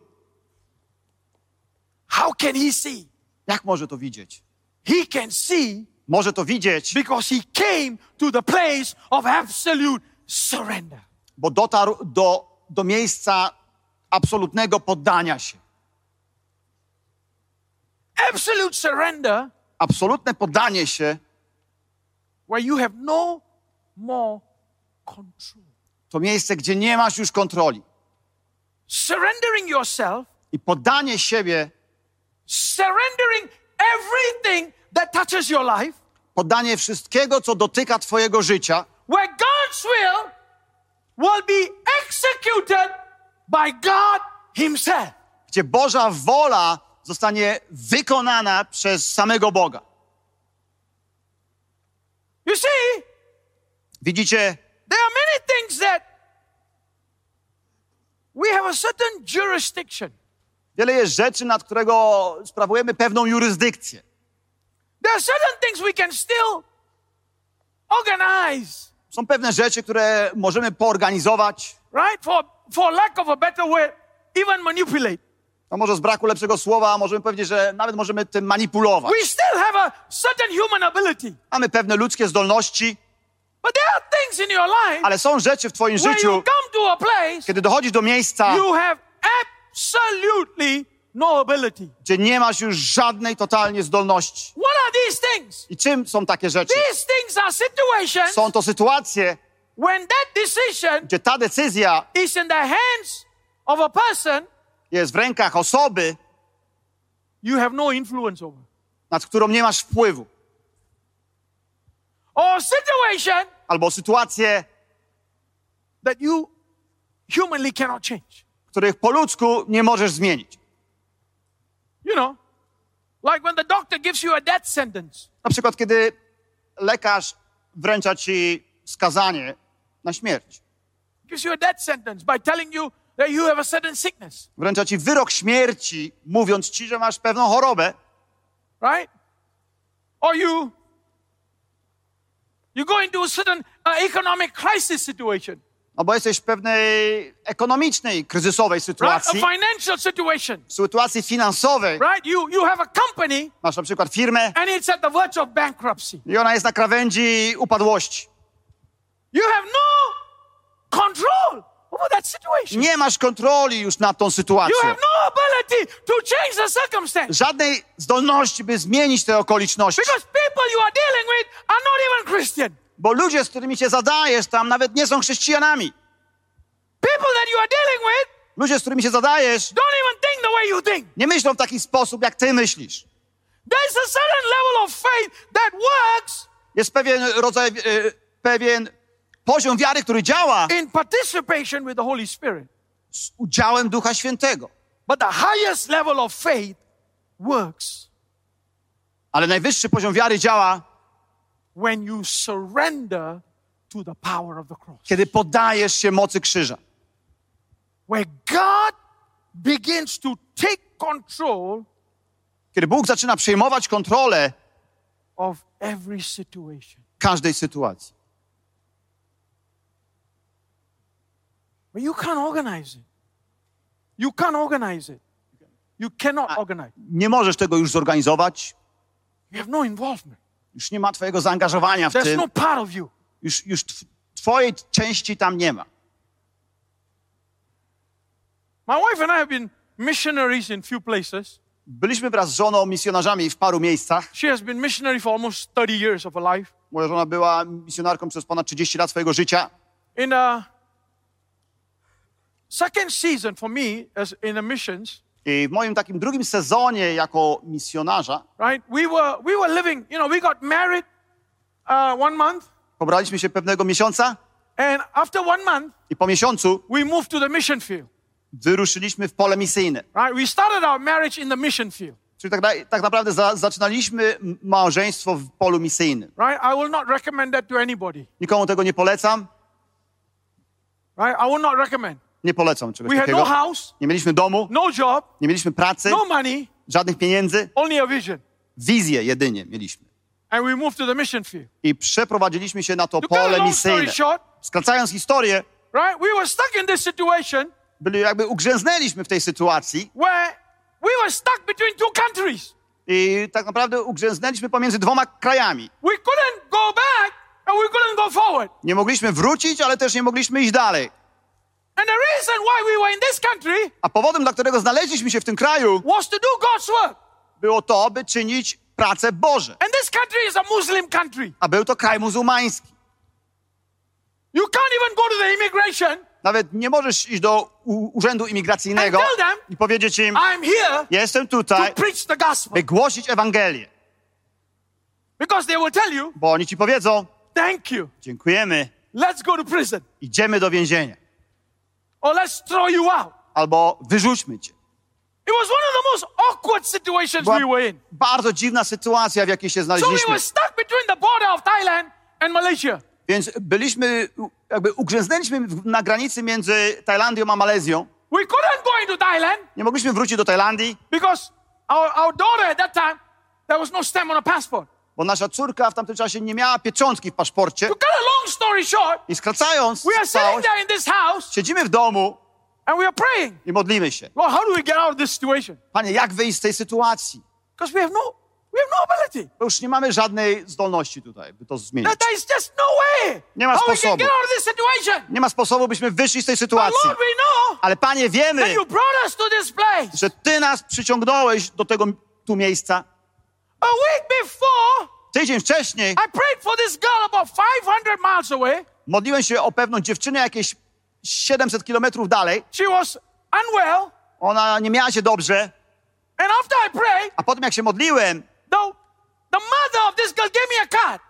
How can he see? Jak może to widzieć? He can see Może to widzieć, because he came to the place of absolute surrender. bo dotarł do, do miejsca absolutnego poddania się. Absolute surrender Absolutne poddanie się where you have no more control. to miejsce, gdzie nie masz już kontroli. Surrendering yourself, I poddanie siebie, surrendering everything that touches your life, poddanie wszystkiego, co dotyka Twojego życia, where God's will will be executed by God Himself. gdzie Boża wola zostanie wykonana przez samego Boga. You see, Widzicie, there are many things that we have a certain jurisdiction. wiele jest rzeczy, nad którego sprawujemy pewną jurysdykcję. There are certain things we can still organize, Są pewne rzeczy, które możemy poorganizować, right? For, for lack of a better word, even manipulate. no może z braku lepszego słowa możemy powiedzieć, że nawet możemy tym manipulować. We still have a certain human ability. Mamy pewne ludzkie zdolności, But there are things in your life ale są rzeczy w Twoim where you życiu, come to a place, kiedy dochodzisz do miejsca, you have absolutely no ability. gdzie nie masz już żadnej totalnie zdolności. What are these things? I czym są takie rzeczy? These things are situations Są to sytuacje, when that decision gdzie ta decyzja is in the hands of a person jest w rękach osoby, you have no influence over. nad którą nie masz wpływu. Or situation Albo sytuacje, that you humanly cannot change. których po ludzku nie możesz zmienić. You know, like when the doctor gives you a death sentence. Na przykład, kiedy lekarz wręcza ci skazanie na śmierć. Gives you a death sentence by telling you that you have a certain sickness, Wręcza ci wyrok śmierci, mówiąc ci, że masz pewną chorobę. right? Or you you go into a certain uh, economic crisis situation, No bo jesteś w pewnej ekonomicznej, kryzysowej right? A sytuacji, financial situation, sytuacji finansowej. right? You you have a company Masz na przykład firmę and it's at the verge of bankruptcy. i ona jest na krawędzi upadłości. You have no control over that situation. Nie masz kontroli już nad tą You sytuacją. have no ability to change the circumstance. Żadnej zdolności, by zmienić te okoliczności. Because people you are dealing with are not even Christian. Bo ludzie, z którymi się zadajesz tam, nawet nie są chrześcijanami. People that you are dealing with Ludzie, z którymi się zadajesz, don't even think the way you think. nie myślą w taki sposób, jak ty myślisz. There's a certain level of faith that works Jest pewien rodzaj, e, pewien poziom wiary, który działa in participation with the Holy Spirit. z udziałem Ducha Świętego. But the highest level of faith works Ale najwyższy poziom wiary działa, when you surrender to the power of the cross. kiedy poddajesz się mocy krzyża. Where God begins to take control Kiedy Bóg zaczyna przejmować kontrolę of every situation. każdej sytuacji. But you can't organize it. You can't organize it. You cannot organize. Nie możesz tego już zorganizować, You have no involvement. już nie ma twojego zaangażowania w There's tym, no part of you. już, już tw- twojej części tam nie ma. My wife and I have been missionaries in few places. Byliśmy wraz z żoną misjonarzami w paru miejscach. She has been missionary for almost 30 years of her life. Moja żona była misjonarką przez ponad 30 lat swojego życia. In a second season for me as in the missions, I w moim takim drugim sezonie jako misjonarza right? We were we were living, you know, we got married uh, one month, pobraliśmy się pewnego miesiąca and after one month, i po miesiącu we moved to the mission field. wyruszyliśmy w pole misyjne. Right? We started our marriage in the mission field. Czyli tak, na- tak naprawdę za, zaczynaliśmy małżeństwo w polu misyjnym. Right? I will not recommend that to anybody. Nikomu tego nie polecam. Right? I will not recommend. Nie polecam czegoś We had no takiego. house, Nie mieliśmy domu, no job, nie mieliśmy pracy, no money, żadnych pieniędzy. only a vision. Wizję jedynie mieliśmy. And we moved to the mission field. I przeprowadziliśmy się na to pole misyjne. Skracając historię, right? We were stuck in this situation byli jakby ugrzęznęliśmy w tej sytuacji where we were stuck between two countries. i tak naprawdę ugrzęznęliśmy pomiędzy dwoma krajami. We couldn't go back and we couldn't go forward. Nie mogliśmy wrócić, ale też nie mogliśmy iść dalej. A powodem, dla którego znaleźliśmy się w tym kraju, was to do God's work. było to, by czynić pracę Boże. And this country is a Muslim country. A był to kraj muzułmański. You can't even go to the immigration Nawet nie możesz iść do urzędu imigracyjnego And tell them- i powiedzieć im, jestem to tutaj, preach the gospel. by głosić Ewangelię. Because they will tell you, Bo oni ci powiedzą, thank you. dziękujemy, Let's go to prison. idziemy do więzienia. Or let's throw you out. Albo wyrzućmy cię. It was one of the most awkward situations Była we were in. bardzo dziwna sytuacja, w jakiej się So we znaleźliśmy. were stuck between the border of Thailand and Malaysia. Więc byliśmy, jakby ugrzęznęliśmy na granicy między Tajlandią a Malezją. We couldn't go into Thailand Nie mogliśmy wrócić do Tajlandii, because our, our daughter at that time, there was no stamp on a passport. Bo nasza córka w tamtym czasie nie miała pieczątki w paszporcie. To cut a long story short, I skracając we are sitting całość, there in this house siedzimy w domu and we are praying. i modlimy się. Lord, how do we get out of this situation? Panie, jak wyjść z tej sytuacji? Because we have no, we have no ability. Bo już nie mamy żadnej zdolności tutaj, by to zmienić. That there is just no way. Nie ma how we can sposobu. get out of this situation. Nie ma sposobu, byśmy wyszli z tej But sytuacji. Lord, we know Ale Panie, that wiemy, you brought us to this place. że Ty nas przyciągnąłeś do tego tu miejsca. A week before, Tydzień wcześniej I prayed for this girl about 500 miles away. modliłem się o pewną dziewczynę jakieś 700 kilometrów dalej. She was unwell. Ona nie miała się dobrze. And after I prayed, A potem jak się modliłem, the, the mother of this girl gave me a card.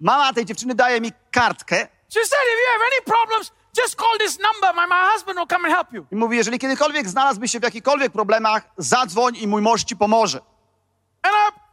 mama tej dziewczyny daje mi kartkę She said, if you have any problems, just call this number. My, my husband will come and help you. i mówi, jeżeli kiedykolwiek znalazłbyś się w jakichkolwiek problemach, zadzwoń i mój mąż ci pomoże. And I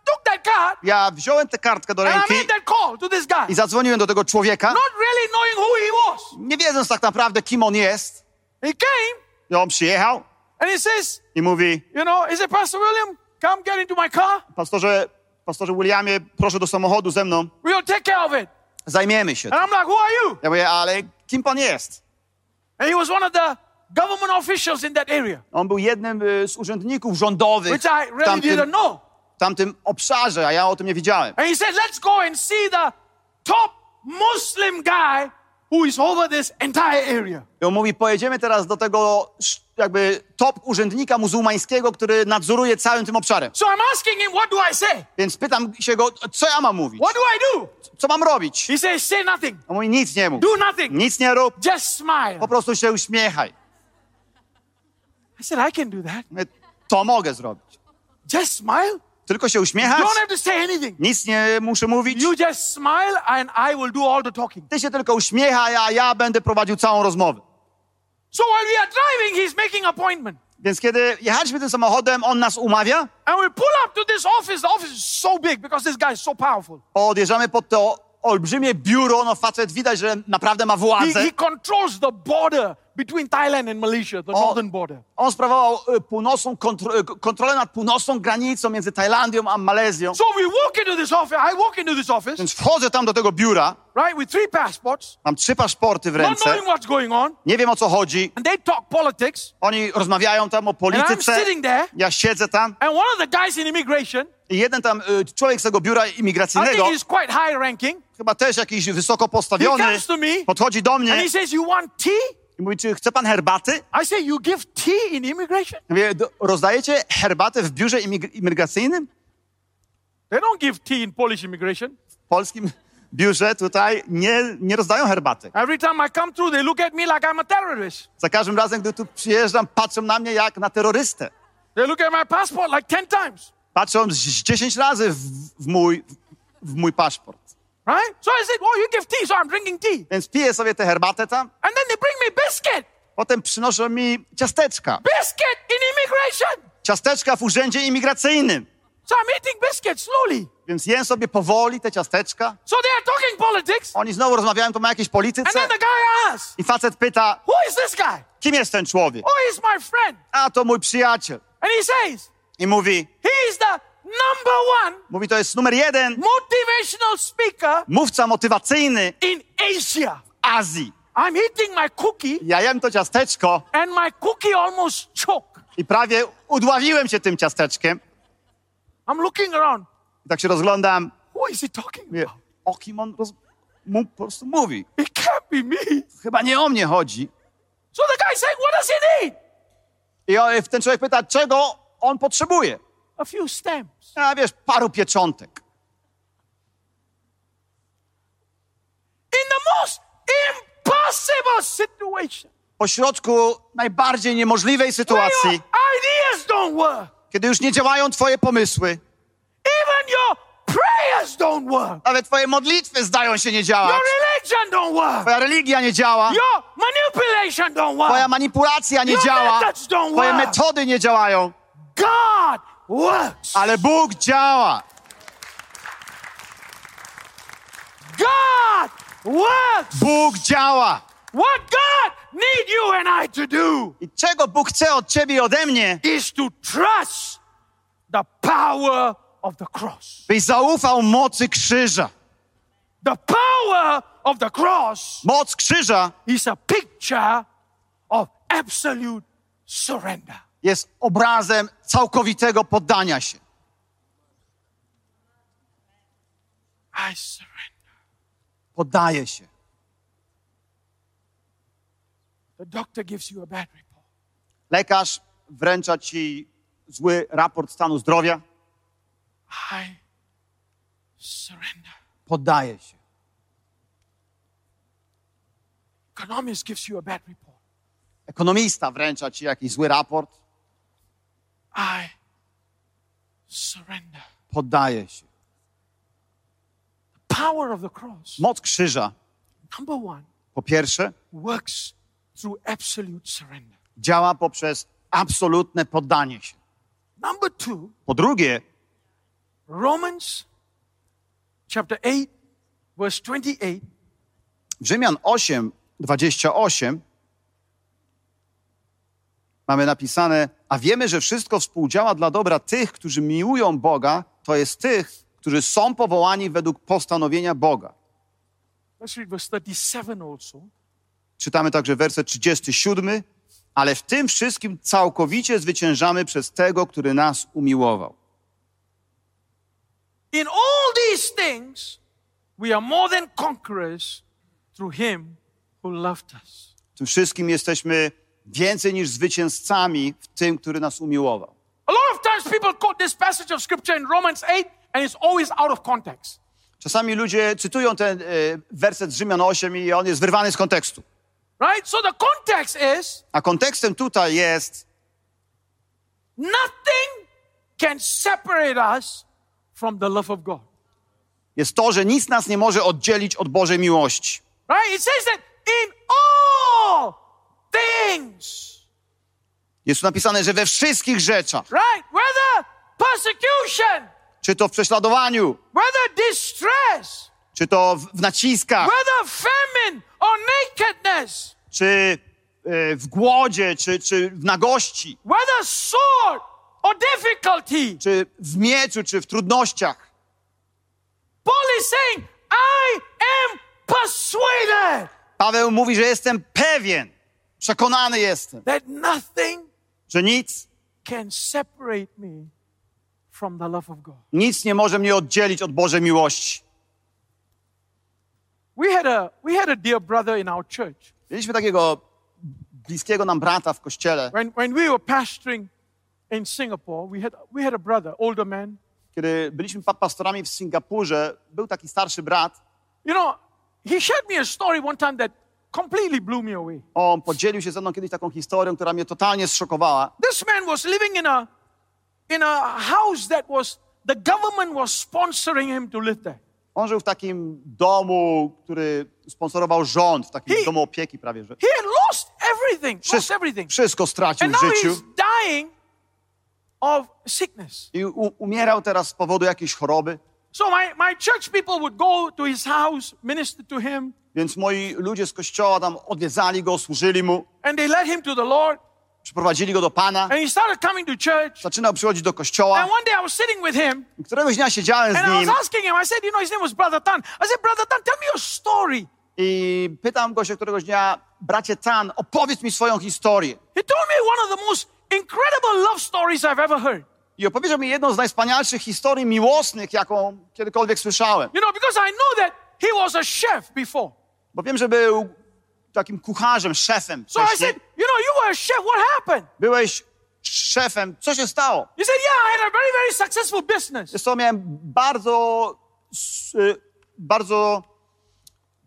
Ja wziąłem tę kartkę do ręki made that call to this guy. i zadzwoniłem do tego człowieka, Not really knowing who he was. nie wiedząc tak naprawdę, kim on jest. He came I on przyjechał and he says, i mówi, you know, is it Pastor William? Come get into my car. pastorze, pastorze Williamie, proszę do samochodu ze mną, We'll take care of it. zajmiemy się. And I'm like, who are you? Ja mówię, ale kim pan jest? And he was one of the government officials in that area, On był jednym y, z urzędników rządowych which I really didn't know. W tamtym obszarze, a ja o tym nie wiedziałem. And he said, let's go and see the top Muslim guy who is over this entire area. I on mówi, pojedziemy teraz do tego jakby top urzędnika muzułmańskiego, który nadzoruje całym tym obszarem. So I'm asking him, what do I say? Więc pytam się go, co ja mam mówić? What do I do? Co mam robić? He says, say nothing. On mówi, nic nie mów. Do nothing. Nic nie rób, Just smile. po prostu się uśmiechaj. I said, I can do that. To mogę zrobić. Just smile. Tylko się uśmiechać, You don't have to say anything. nic nie muszę mówić. You just smile and I will do all the talking. Ty się tylko uśmiechaj, a ja będę prowadził całą rozmowę. So while we are driving, he's making appointment. Więc kiedy jechaliśmy tym samochodem, on nas umawia, And we pull up to this office. The office is so big because this guy is so powerful. odjeżdżamy pod to olbrzymie biuro, no facet widać, że naprawdę ma He, władzę. he controls the border between Thailand and Malaysia, the O- northern border. On sprawował y, północną kontro, y, kontrolę nad północną granicą między Tajlandią a Malezją. So we walk into this office. I walk into this office, Więc wchodzę tam do tego biura, right, with three passports, mam trzy paszporty w not ręce, knowing what's going on. nie wiem o co chodzi. And they talk politics. Oni rozmawiają tam o And I'm polityce, sitting there. ja siedzę tam And one of the guys in immigration, i jeden tam y, człowiek z tego biura I think imigracyjnego, he's quite high ranking, chyba też jakiś wysoko he postawiony, comes to me podchodzi do and mnie he says, You want tea? I mówi, czy chce pan herbaty? I say, You give tea in immigration? Mówię, "Do- rozdajecie herbatę w biurze imig- imigracyjnym? They don't give tea in Polish immigration. W polskim biurze tutaj nie, nie rozdają herbaty. Every time I come through, they look at me like I'm a terrorist. Za każdym razem, gdy tu przyjeżdżam, patrzą na mnie jak na terrorystę. They look at my passport like 10 times, Patrzą z 10 razy w, w, mój, w mój paszport. Right? So I said, Oh, you give tea, so I'm drinking tea. Więc piję sobie tę herbatę tam, And then they bring me biscuit. potem przynoszą mi ciasteczka. Biscuit in immigration. Ciasteczka w urzędzie imigracyjnym. So I'm eating biscuit slowly. Więc jem sobie powoli te ciasteczka. So they are talking politics. Oni znowu rozmawiają tu o jakiejś And polityce. then the guy asks, I facet pyta, Who is this guy? kim jest ten człowiek? Oh, he's my friend. A to mój przyjaciel. And he says, I mówi, He is the number one mówi to jest numer jeden motivational speaker mówca motywacyjny in Asia. Azji. I'm eating my cookie, Ja jem to ciasteczko and my cookie almost choked. i prawie udławiłem się tym ciasteczkiem. I'm looking around. I tak się rozglądam. Who is he talking Mówię, about? o kim on roz... mu po prostu mówi? It can't be me. Chyba nie o mnie chodzi. So the guy saying, What does he need? I ten człowiek pyta, czego on potrzebuje? A few stamps. A wiesz, paru pieczątek. In the most impossible situation. Po środku najbardziej niemożliwej sytuacji, ideas don't work. kiedy już nie działają twoje pomysły, Even your prayers don't work. nawet twoje modlitwy zdają się nie działać, Your religion don't work. twoja religia nie działa, Your manipulation don't twoja work. manipulacja nie Your działa, methods don't twoje work. metody nie działają, God works. ale Bóg działa. God works. Bóg działa. What God need you and I to do I czego Bóg chce od ciebie i ode mnie? is to trust the power of the cross. Byś zaufał mocy krzyża. The power of the cross Moc krzyża is a picture of absolute surrender. Jest obrazem całkowitego poddania się. Poddaje się. Lekarz wręcza ci zły raport stanu zdrowia. Poddaje się. Ekonomista wręcza ci jakiś zły raport. I surrender. Poddaje się. Power of the cross, Moc krzyża, number one, po pierwsze, works through absolute surrender. działa poprzez absolutne poddanie się. Number two, Po drugie, Romans chapter 8, verse 28 w Rzymian 8, 28 mamy napisane, a wiemy, że wszystko współdziała dla dobra tych, którzy miłują Boga, to jest tych, którzy są powołani według postanowienia Boga. Let's read verse 37 also. Czytamy także werset 37, ale w tym wszystkim całkowicie zwyciężamy przez tego, który nas umiłował. In all these things, we are more than conquerors through him who loved us. W tym wszystkim jesteśmy więcej niż zwycięzcami w tym, który nas umiłował. A lot of times people quote this passage of scripture in Romans 8 and it's always out of context. Czasami ludzie cytują ten e, werset z Rzymian 8 i on jest wyrwany z kontekstu. Right? So the context is A kontekstem tutaj jest, nothing can separate us from the love of God. jest to, że nic nas nie może oddzielić od Bożej miłości. Right? It says that in all things, Jest tu napisane, że we wszystkich rzeczach, right? Whether persecution, czy to w prześladowaniu, whether distress, czy to w, naciskach, whether famine or nakedness, czy e, w głodzie, czy, czy w nagości, whether sword or difficulty. czy w mieczu, czy w trudnościach. Paul is saying, I am persuaded. Paweł mówi, że jestem pewien, przekonany jestem, that nothing że nic, can separate me from the love of God. nic nie może mnie oddzielić od Bożej miłości. We had a we had a dear brother in our church. Mieliśmy takiego bliskiego nam brata w kościele, When when we were pastoring in Singapore, we had we had a brother, older man. kiedy byliśmy pa- pastorami w Singapurze, był taki starszy brat. You know, he shared me a story one time that completely blew me away. On podzielił się ze mną kiedyś taką historią, która mnie totalnie zszokowała. This man was living in a in a house that was the government was sponsoring him to live there. On żył w takim domu, który sponsorował rząd, w takim He- domu opieki prawie, że He had lost everything, lost wszystko, everything. wszystko stracił And w now życiu he's dying of sickness. i umierał teraz z powodu jakiejś choroby. So my, my church people would go to his house, minister to him, Więc moi ludzie z kościoła tam odwiedzali go, służyli mu, and they led him to the Lord. przyprowadzili go do Pana. And he started coming to church. Zaczynał przychodzić do kościoła. And one day I was sitting with him, I Któregoś dnia siedziałem z and I was nim asking him, I said, you know, his name was Brother Tan. I said, Brother Tan, tell me your story. I pytam go się któregoś dnia, bracie Tan, opowiedz mi swoją historię. He told me one of the most incredible love stories I've ever heard. I opowiedział mi jedną z najwspanialszych historii miłosnych, jaką kiedykolwiek słyszałem. You know, because I know that he was a chef before. Bo wiem, że był takim kucharzem, szefem. So I said, You know, you were a chef. What happened? Byłeś szefem, co się stało? He said, Yeah, I had a very, very successful business. Co, miałem bardzo, y, bardzo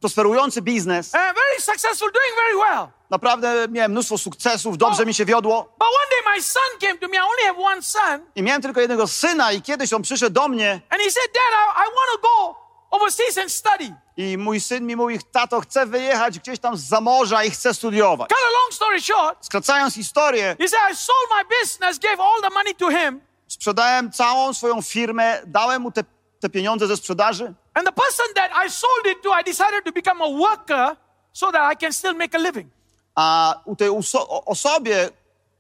prosperujący biznes. Uh, very successful, doing very well. Naprawdę miałem mnóstwo sukcesów, dobrze mi się wiodło. But one day my son came to me. I only have one son. I miałem tylko jednego syna i kiedyś on przyszedł do mnie And he said, Dad, I, I want to go overseas and study. i mój syn mi mówi, tato, chcę wyjechać gdzieś tam z morza i chcę studiować. Cut a long story short, Skracając historię, he said, I sold my business, gave all the money to him. sprzedałem całą swoją firmę, dałem mu te, te pieniądze ze sprzedaży And the person that I sold it to, I decided to become a worker so that I can still make a living. A u tej uso- osobie,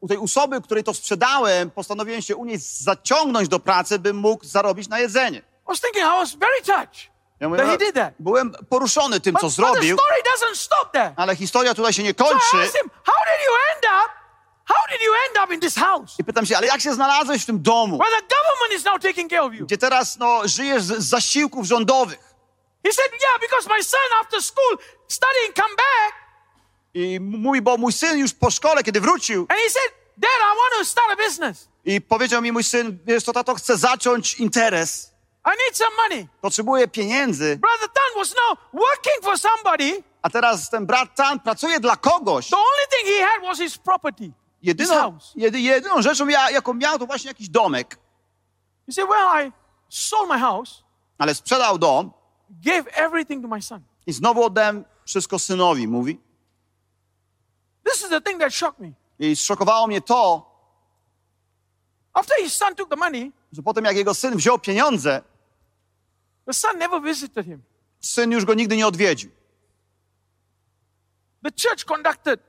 u tej osoby, której to sprzedałem, postanowiłem się u niej zaciągnąć do pracy, bym mógł zarobić na jedzenie. I was thinking, I was very touched Ja that he did that. byłem poruszony tym, But, co but the zrobił, story doesn't stop there. ale historia tutaj się nie So I kończy. asked him, How did you end up? How did you end up in this house I pytam się, ale jak się znalazłeś w tym domu, where the government is now taking care of you? gdzie teraz no, żyjesz z z zasiłków rządowych? He said, Yeah, because my son after school studying come back I mówi, bo mój syn już po szkole, kiedy wrócił, and he said, Dad, I want to start a business. i powiedział mi mój syn, wiesz co, tato, chcę zacząć interes, I need some money. potrzebuję pieniędzy, Brother Tan was now working for somebody. a teraz ten brat Tan pracuje dla kogoś. The only thing he had was his property, his Jedyną, house. jedy, jedyną rzeczą, ja, jaką miał, to właśnie jakiś domek. He said, Well, I sold my house, Ale sprzedał dom gave everything to my son. i znowu oddałem wszystko synowi, mówi. This is the thing that shocked me. I zszokowało mnie to, After his son took the money, że potem jak jego syn wziął pieniądze, the son never visited him. syn już go nigdy nie odwiedził. The church conducted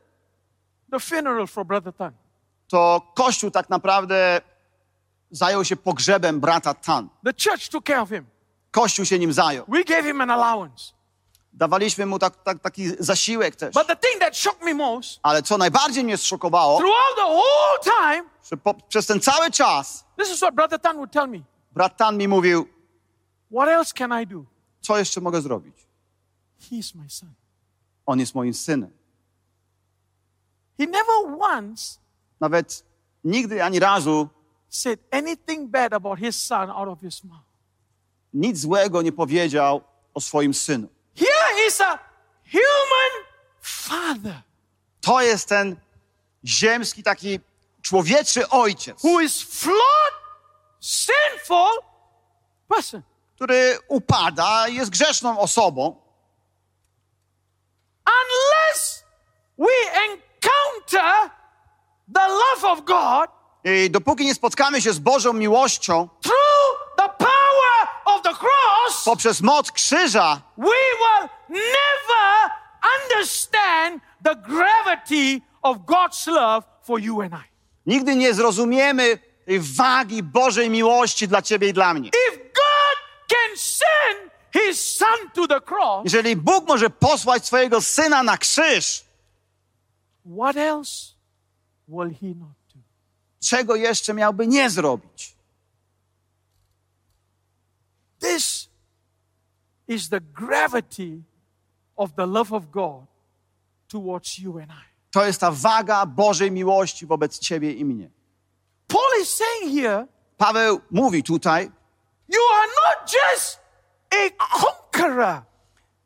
the funeral for Brother Tan. To Kościół tak naprawdę zajął się pogrzebem brata Tan. The church took care of him. Kościół się nim zajął. We gave him an allowance. Dawaliśmy mu tak, tak, taki zasiłek też. But the thing that shocked me most, Ale co najbardziej mnie zszokowało, throughout the whole time, że po, przez ten cały czas this is what Brother Tan would tell me. brat Tan mi mówił, What else can I do? co jeszcze mogę zrobić? He's my son. On jest moim synem. He never once Nawet nigdy ani razu said anything bad about his son out of his mouth. nic złego nie powiedział o swoim synu. Here is a human father To jest ten ziemski, taki człowieczy ojciec, who is flawed, sinful person. który upada, jest grzeszną osobą. Unless we encounter the love of God I dopóki nie spotkamy się z Bożą miłością through the power of the cross, poprzez moc krzyża, we will never understand the gravity of God's love for you and I. nigdy nie zrozumiemy wagi Bożej miłości dla ciebie i dla mnie. If God can send his son to the cross, Jeżeli Bóg może posłać swojego syna na krzyż, what else will he not do? czego jeszcze miałby nie zrobić? This is the gravity of the love of God towards you and I. To jest ta waga Bożej miłości wobec ciebie i mnie. Paul is saying here, Paweł mówi tutaj, you are not just a conqueror,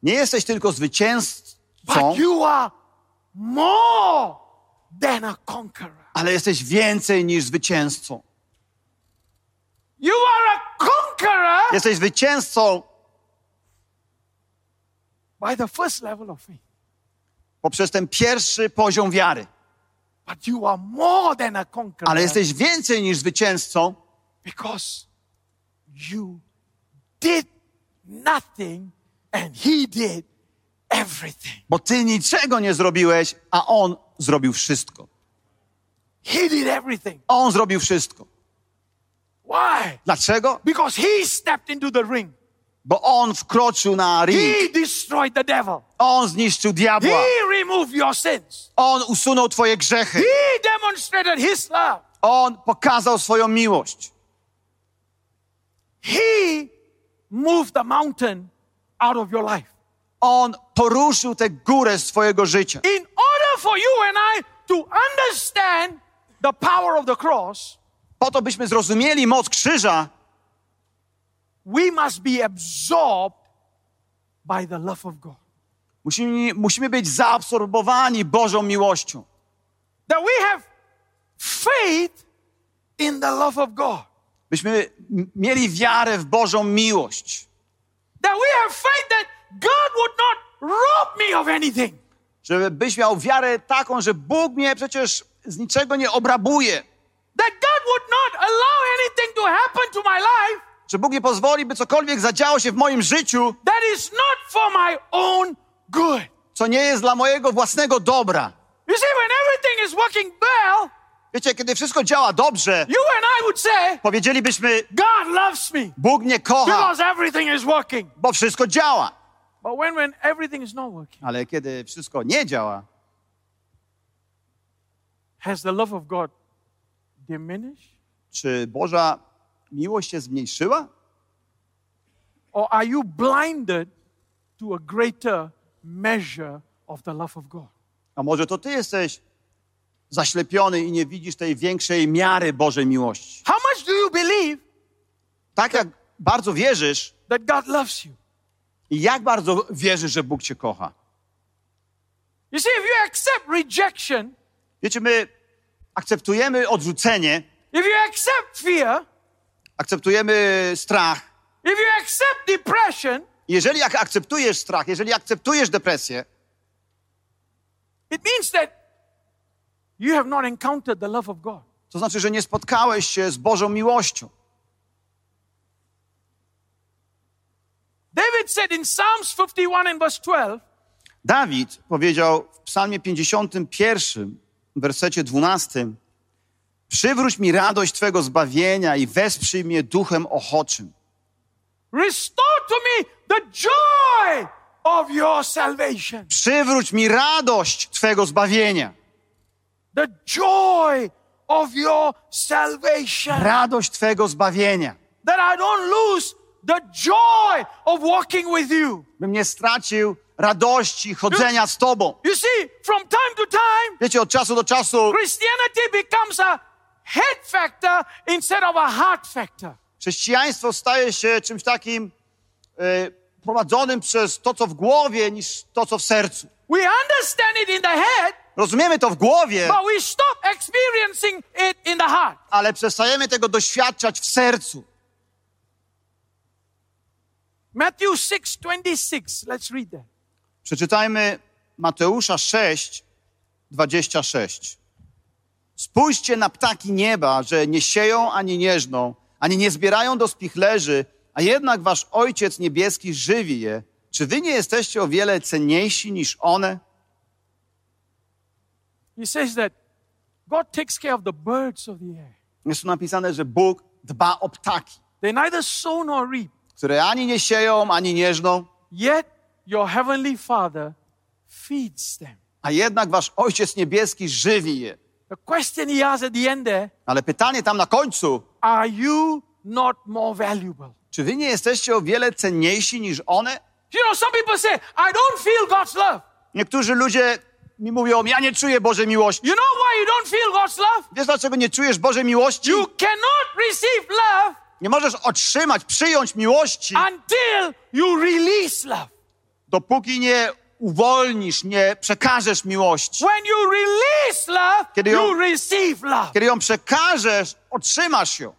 nie jesteś tylko zwycięzcą, but you are more than a conqueror. ale jesteś więcej niż zwycięzcą. You are a conqueror Jesteś zwycięzcą by the first level of faith, poprzez ten pierwszy poziom wiary. but you are more than a conqueror Ale jesteś więcej niż zwycięzcą, because you did nothing and he did everything. bo ty niczego nie zrobiłeś, a on zrobił wszystko. He did everything. On zrobił wszystko. Why? Dlaczego? Because he stepped into the ring. Bo On wkroczył na ring. He destroyed the devil. On zniszczył diabła. He removed your sins. On usunął twoje grzechy. He demonstrated his love. On pokazał swoją miłość. He moved the mountain out of your life. On poruszył tę górę z twojego życia. In order for you and I to understand the power of the cross, Po to, byśmy zrozumieli moc krzyża, we must be absorbed by the love of God. musimy, musimy być zaabsorbowani Bożą miłością. That we have faith in the love of God. Byśmy mieli wiarę w Bożą miłość. That we have faith that God would not rob me of anything. Żebyś miał wiarę taką, że Bóg mnie przecież z niczego nie obrabuje. That God would not allow anything to happen to my life Że Bóg nie pozwoli, by cokolwiek zadziało się w moim życiu, that is not for my own good. co nie jest dla mojego własnego dobra. You see, when everything is working well, Wiecie, kiedy wszystko działa dobrze, you and I would say, powiedzielibyśmy, God loves me Bóg mnie kocha, because everything is working. bo wszystko działa. But when, when everything is not working, Ale kiedy wszystko nie działa, has the love of God czy Boża miłość się zmniejszyła? Or are you blinded to a greater measure of the love of God? A może to ty jesteś zaślepiony i nie widzisz tej większej miary Bożej miłości? How much do you believe Tak jak bardzo wierzysz that God loves you? i jak bardzo wierzysz, że Bóg cię kocha. You see, if you accept rejection, Wiecie, my akceptujemy odrzucenie, if you accept fear, akceptujemy strach. if you accept depression, Jeżeli akceptujesz strach, jeżeli akceptujesz depresję, it means that you have not encountered the love of God. to znaczy, że nie spotkałeś się z Bożą miłością. David said in Psalms 51 and verse 12, Dawid powiedział w Psalmie 51, w wersecie 12: Przywróć mi radość Twego zbawienia i wesprzyj mnie duchem ochoczym. Restore to me the joy of your salvation. Przywróć mi radość Twego zbawienia. The joy of your salvation. Radość Twego zbawienia. That I don't lose the joy of walking with you. Bym nie stracił radości chodzenia z Tobą. You see, from time to time, Wiecie, od czasu do czasu Christianity becomes a head factor instead of a heart factor. chrześcijaństwo staje się czymś takim e, prowadzonym przez to, co w głowie, niż to, co w sercu. We understand it in the head, Rozumiemy to w głowie, but we stop experiencing it in the heart. ale przestajemy tego doświadczać w sercu. Matthew 6 26. Let's read that. Przeczytajmy Mateusza 6, 26. Spójrzcie na ptaki nieba, że nie sieją ani nie żną, ani nie zbierają do spichlerzy, a jednak wasz Ojciec Niebieski żywi je. Czy wy nie jesteście o wiele cenniejsi niż one? He says that God takes care of the birds of the air. Jest tu napisane, że Bóg dba o ptaki, They neither sow nor reap, które ani nie sieją, ani nie żną, yet your heavenly Father feeds them. a jednak wasz Ojciec Niebieski żywi je. The question he asks at the end there Ale pytanie tam na końcu, are you not more valuable? czy wy nie jesteście o wiele cenniejsi niż one? You know, some people say, I don't feel God's love. Niektórzy ludzie mi mówią, ja nie czuję Bożej miłości. You know why you don't feel God's love? Wiesz, dlaczego nie czujesz Bożej miłości? You cannot receive love Nie możesz otrzymać, przyjąć miłości, until you release love. Dopóki nie uwolnisz, nie przekażesz miłości. When you release love, Kiedy you ją- receive love. Kiedy ją przekażesz, otrzymasz ją.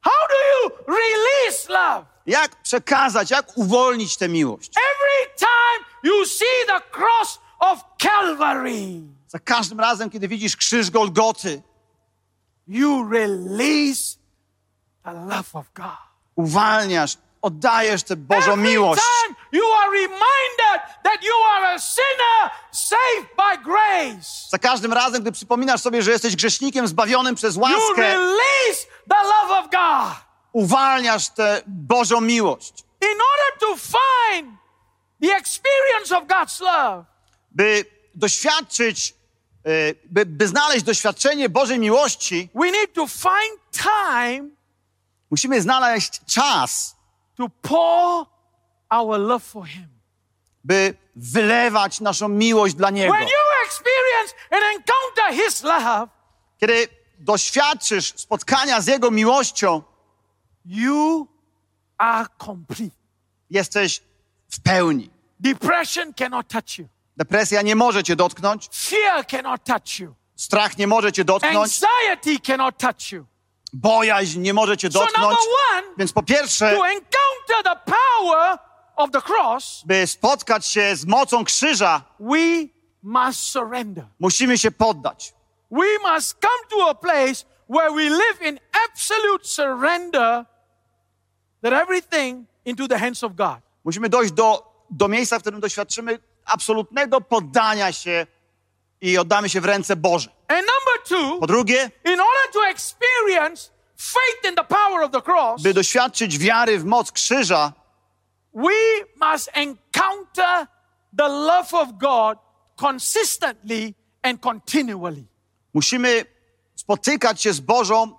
How do you release love? Jak przekazać, jak uwolnić tę miłość? Every time you see the cross of Calvary, Za każdym razem, kiedy widzisz krzyż Golgoty, you release the love of God. uwalniasz, oddajesz tę Bożą Every miłość. Za każdym razem, gdy przypominasz sobie, że jesteś grzesznikiem zbawionym przez łaskę, uwalniasz tę Bożą miłość. In order to find the experience of God's love, By doświadczyć, e, by, by znaleźć doświadczenie Bożej miłości, we need to find time musimy znaleźć czas, to pour our love for Him. by wylewać naszą miłość dla Niego. When you experience and encounter His love, Kiedy doświadczysz spotkania z Jego miłością, you are complete. jesteś w pełni. Depression cannot touch you. Depresja nie może cię dotknąć, Fear cannot touch you. strach nie może cię dotknąć, Anxiety cannot touch you. Bojaźń nie może cię dotknąć. Więc po pierwsze, to encounter the power of the cross, by spotkać się z mocą krzyża, musimy się poddać. We must come to a place where we live in absolute surrender that everything into the hands of God. Musimy dojść do, do miejsca, w którym doświadczymy absolutnego poddania się i oddamy się w ręce Boże. Two, Po drugie, cross, by doświadczyć wiary w moc krzyża, we must encounter the love of God consistently and continually. musimy spotykać się z Bożą,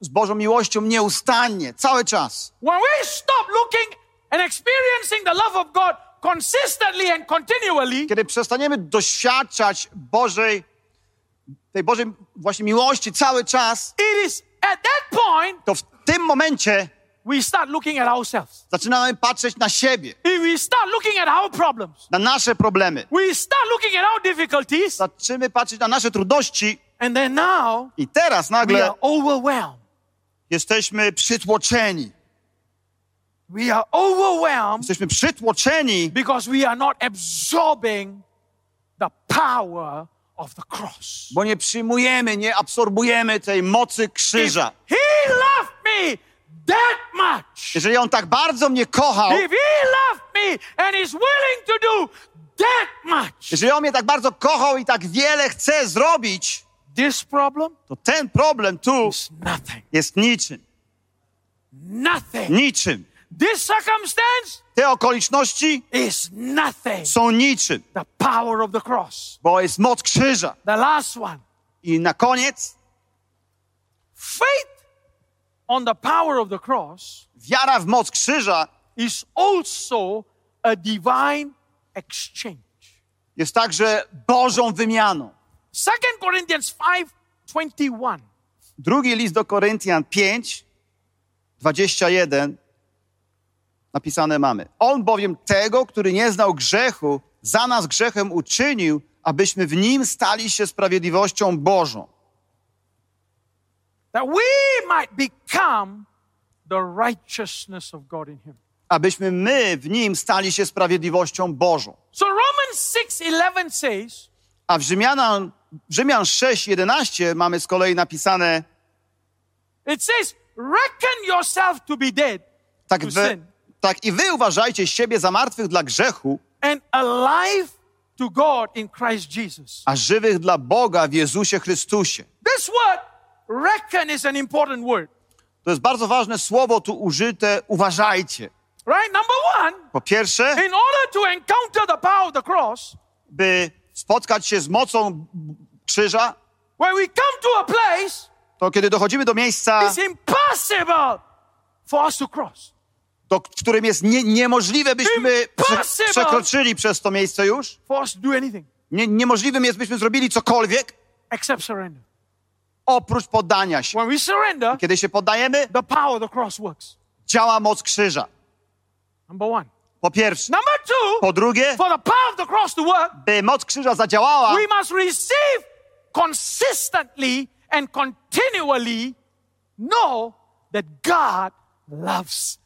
z Bożą miłością nieustannie, cały czas. When we stop looking and experiencing the love of God consistently and continually, Kiedy przestaniemy doświadczać Bożej, tej Bożej właśnie miłości cały czas, it is at that point to w tym momencie we start looking at ourselves. zaczynamy patrzeć na siebie, We start looking at our problems. na nasze problemy. We start looking at our difficulties. Zaczynamy patrzeć na nasze trudności And then now i teraz we nagle are overwhelmed. jesteśmy przytłoczeni. We are overwhelmed Jesteśmy przytłoczeni, because we are not absorbing the power of the cross. bo nie przyjmujemy, nie absorbujemy tej mocy If krzyża. he loved me that much, Jeżeli On tak bardzo mnie kochał, if he loved me and is willing to do that much, jeżeli On mnie tak bardzo kochał i tak wiele chce zrobić, this problem to ten problem tu is nothing. jest niczym. Nothing. Niczym. This circumstance Te okoliczności is nothing. są niczym, The power of the cross. bo jest moc krzyża. The last one. I na koniec, Faith on the power of the cross wiara w moc krzyża is also a divine exchange. jest także Bożą wymianą. 2 Corinthians 5:21. Drugi list do Koryntian 5, 21 napisane mamy. On bowiem tego, który nie znał grzechu, za nas grzechem uczynił, abyśmy w nim stali się sprawiedliwością Bożą. That we might become the righteousness of God in him. Abyśmy my w nim stali się sprawiedliwością Bożą. So Romans 6:11 says, A w Rzymianan, Rzymian 6, 11 mamy z kolei napisane, it says, reckon yourself to be dead tak, to wy, sin tak i wy uważajcie siebie za martwych dla grzechu, and alive to God in Christ Jesus. a żywych dla Boga w Jezusie Chrystusie. This word reckon is an important word. To jest bardzo ważne słowo tu użyte, uważajcie. Right? Number one, Po pierwsze, in order to encounter the power of the cross, by spotkać się z mocą krzyża, when we come to a place, to kiedy dochodzimy do miejsca, it's impossible for us to cross. Do, w którym jest nie, niemożliwe, byśmy prze, przekroczyli przez to miejsce już, nie, niemożliwym jest, byśmy zrobili cokolwiek, except surrender. oprócz poddania się. When we surrender, Kiedy się poddajemy, the power the cross works. działa moc krzyża. Number one. Po pierwsze. Number two, Po drugie, for the power of the cross to work, by moc krzyża zadziałała, we must receive consistently and continually know that God loves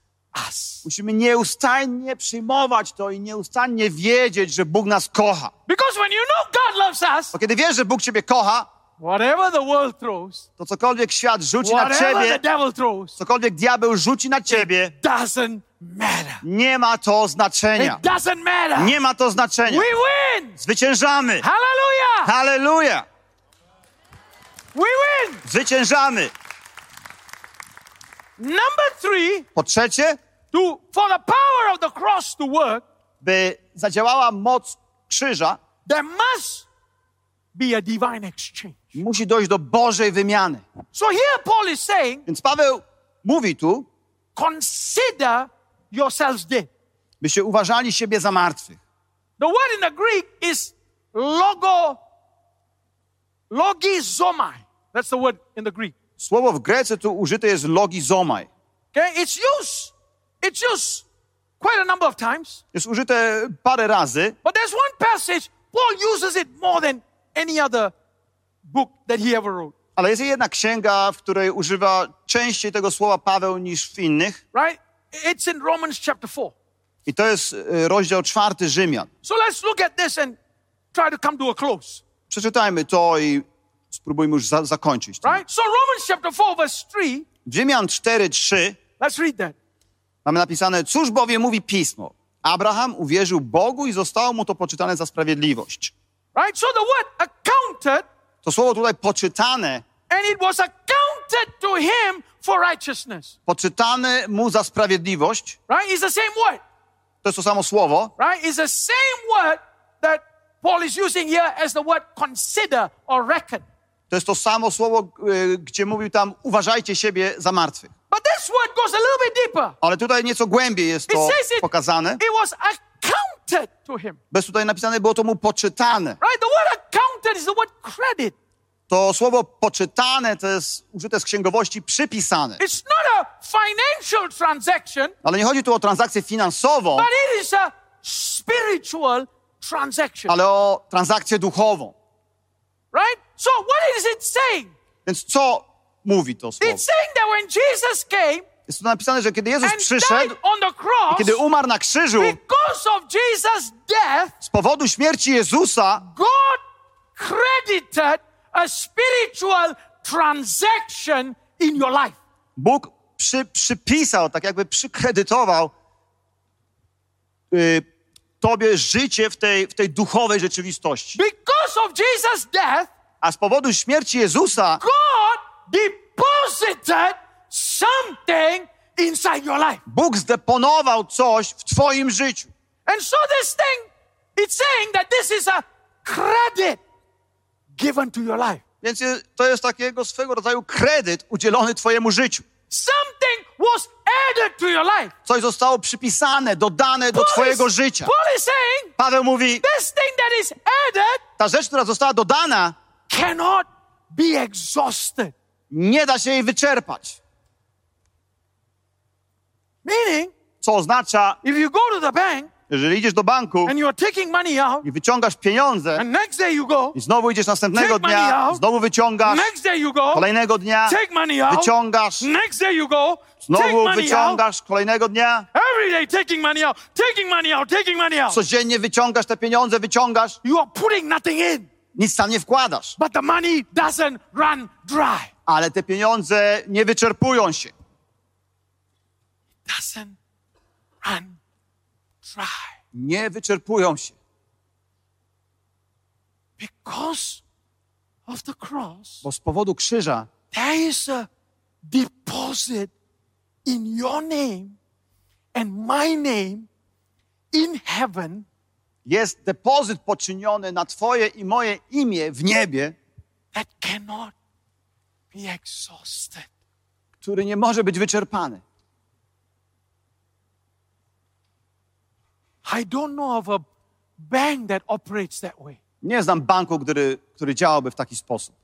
us. musimy nieustannie przyjmować to i nieustannie wiedzieć, że Bóg nas kocha. Because when you know God loves us, Bo kiedy wiesz, że Bóg ciebie kocha, whatever the world throws, to cokolwiek świat rzuci na whatever the ciebie, devil throws, cokolwiek diabeł rzuci na ciebie, doesn't matter. nie ma to znaczenia. It doesn't matter. Nie ma to znaczenia. We win. Zwyciężamy. Hallelujah. Halleluja! We win. Zwyciężamy. Number three, Po trzecie, to for the power of the cross to work, by zadziałała moc krzyża, there must be a divine exchange. musi dojść do Bożej wymiany. So here Paul is saying, Więc Paweł mówi tu, consider yourselves dead. byście uważali siebie za martwych. The word in the Greek is logo, logizomai. That's the word in the Greek. Słowo w Grece tu użyte jest logizomai. Okay, it's used, it's used quite a number of times. Jest użyte parę razy, But there's one passage, Paul uses it more than any other book that he ever wrote. ale jest jedna księga, w której używa częściej tego słowa Paweł niż w innych. Right? It's in Romans chapter 4. I to jest e, rozdział czwarty Rzymian. So let's look at this and try to come to a close. Przeczytajmy to i spróbujmy już za zakończyć. to. Right? So Romans chapter 4, verse 3, W Rzymian 4:3 let's read that. mamy napisane: Cóż bowiem mówi pismo? Abraham uwierzył Bogu i zostało mu to poczytane za sprawiedliwość. Right? So the word accounted, To słowo tutaj poczytane, and it was accounted to him for righteousness. poczytane mu za sprawiedliwość, Right? It's the same word. to jest to samo słowo, Right? It's the same word that Paul is using here as the word consider or reckon. To jest to samo słowo, y, gdzie mówił tam uważajcie siebie za martwych. But this word goes a little bit deeper. Ale tutaj nieco głębiej jest to it, pokazane. it was accounted to him. Bez tutaj napisane było to mu poczytane. Right? The word accounted is the word credit. To słowo poczytane to jest użyte z księgowości przypisane. It's not a financial transaction, Ale nie chodzi tu o transakcję finansową, but it is a spiritual transaction. ale o transakcję duchową. Right? So what is it saying? Więc co mówi to słowo? It's saying that when Jesus came Jest tu napisane, że kiedy Jezus przyszedł, died on the cross, kiedy umarł na krzyżu, death, z powodu śmierci Jezusa, God credited a spiritual transaction in your life. Bóg przy, przypisał, tak jakby przykredytował y, tobie życie w tej, w tej duchowej rzeczywistości. Because of Jesus' death, A z powodu śmierci Jezusa God deposited something inside your life. Bóg zdeponował coś w twoim życiu. And so this thing, it's saying that this is a credit given to your life. Więc to jest takiego swego rodzaju kredyt udzielony twojemu życiu. Something was added to your life. Coś zostało przypisane, dodane do twojego życia. Paul is saying Paweł mówi, this thing that is added ta rzecz, która została dodana, cannot be exhausted. nie da się jej wyczerpać. Meaning, Co oznacza, if you go to the bank jeżeli idziesz do banku and you are taking money out, i wyciągasz pieniądze and next day you go, i znowu idziesz następnego Take dnia, out. znowu wyciągasz, next day you go, kolejnego dnia take money out, wyciągasz, next day you go, take znowu out, wyciągasz, kolejnego dnia every day taking money out, taking money out, taking money out. codziennie wyciągasz te pieniądze, wyciągasz, You are putting nothing in, nic tam nie wkładasz. but the money doesn't run dry. Ale te pieniądze nie wyczerpują się. Doesn't run dry. Nie wyczerpują się. Because of the cross, Bo z powodu krzyża there is a deposit in your name and my name in heaven jest depozyt poczyniony na Twoje i moje imię w niebie, that cannot be exhausted. który nie może być wyczerpany. I don't know of a bank that operates that way. Nie znam banku, który, który działałby w taki sposób.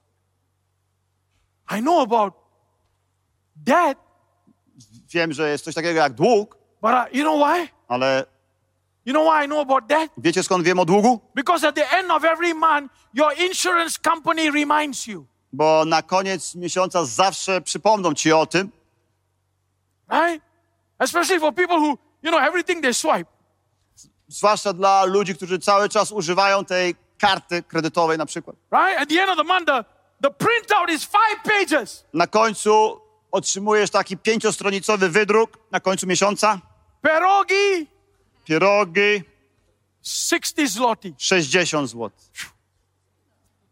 I know about debt, Wiem, że jest coś takiego jak dług, but uh, you know why? ale You know why I know about debt? wiecie skąd wiem o długu? Because at the end of every month, your insurance company reminds you, Bo na koniec miesiąca zawsze przypomną Ci o tym, right? Especially for people who, you know, everything they swipe. zwłaszcza dla ludzi, którzy cały czas używają tej karty kredytowej na przykład. right? At the end of the month, the, the printout is five pages. Na końcu otrzymujesz taki pięciostronicowy wydruk na końcu miesiąca. Pierogi, Pierogi 60 zloty, 60 zł.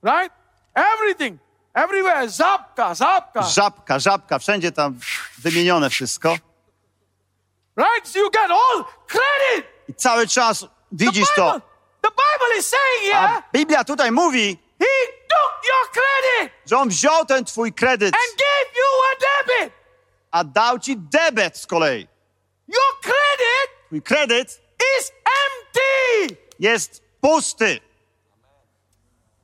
right? Everything, everywhere, zapka, zapka. Żabka, żabka, wszędzie tam wymienione wszystko. Right? So you get all credit. I cały czas The widzisz Bible, to. the Bible is saying here, A Biblia tutaj mówi, He took your credit że on wziął ten twój kredyt, and gave you a debit. a dał ci debet z kolei. Your credit Twój kredyt is empty. jest pusty.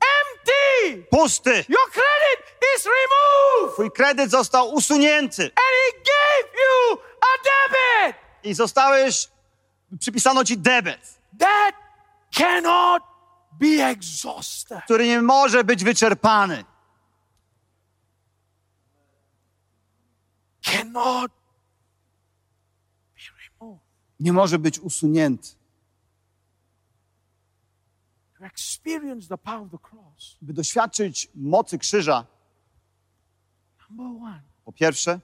Empty. Pusty. Your credit is removed. Twój kredyt został usunięty And He gave you a debit. i zostałeś, przypisano ci debet, That cannot be exhausted. który nie może być wyczerpany. Cannot. Nie może być usunięty. By doświadczyć mocy krzyża, po pierwsze,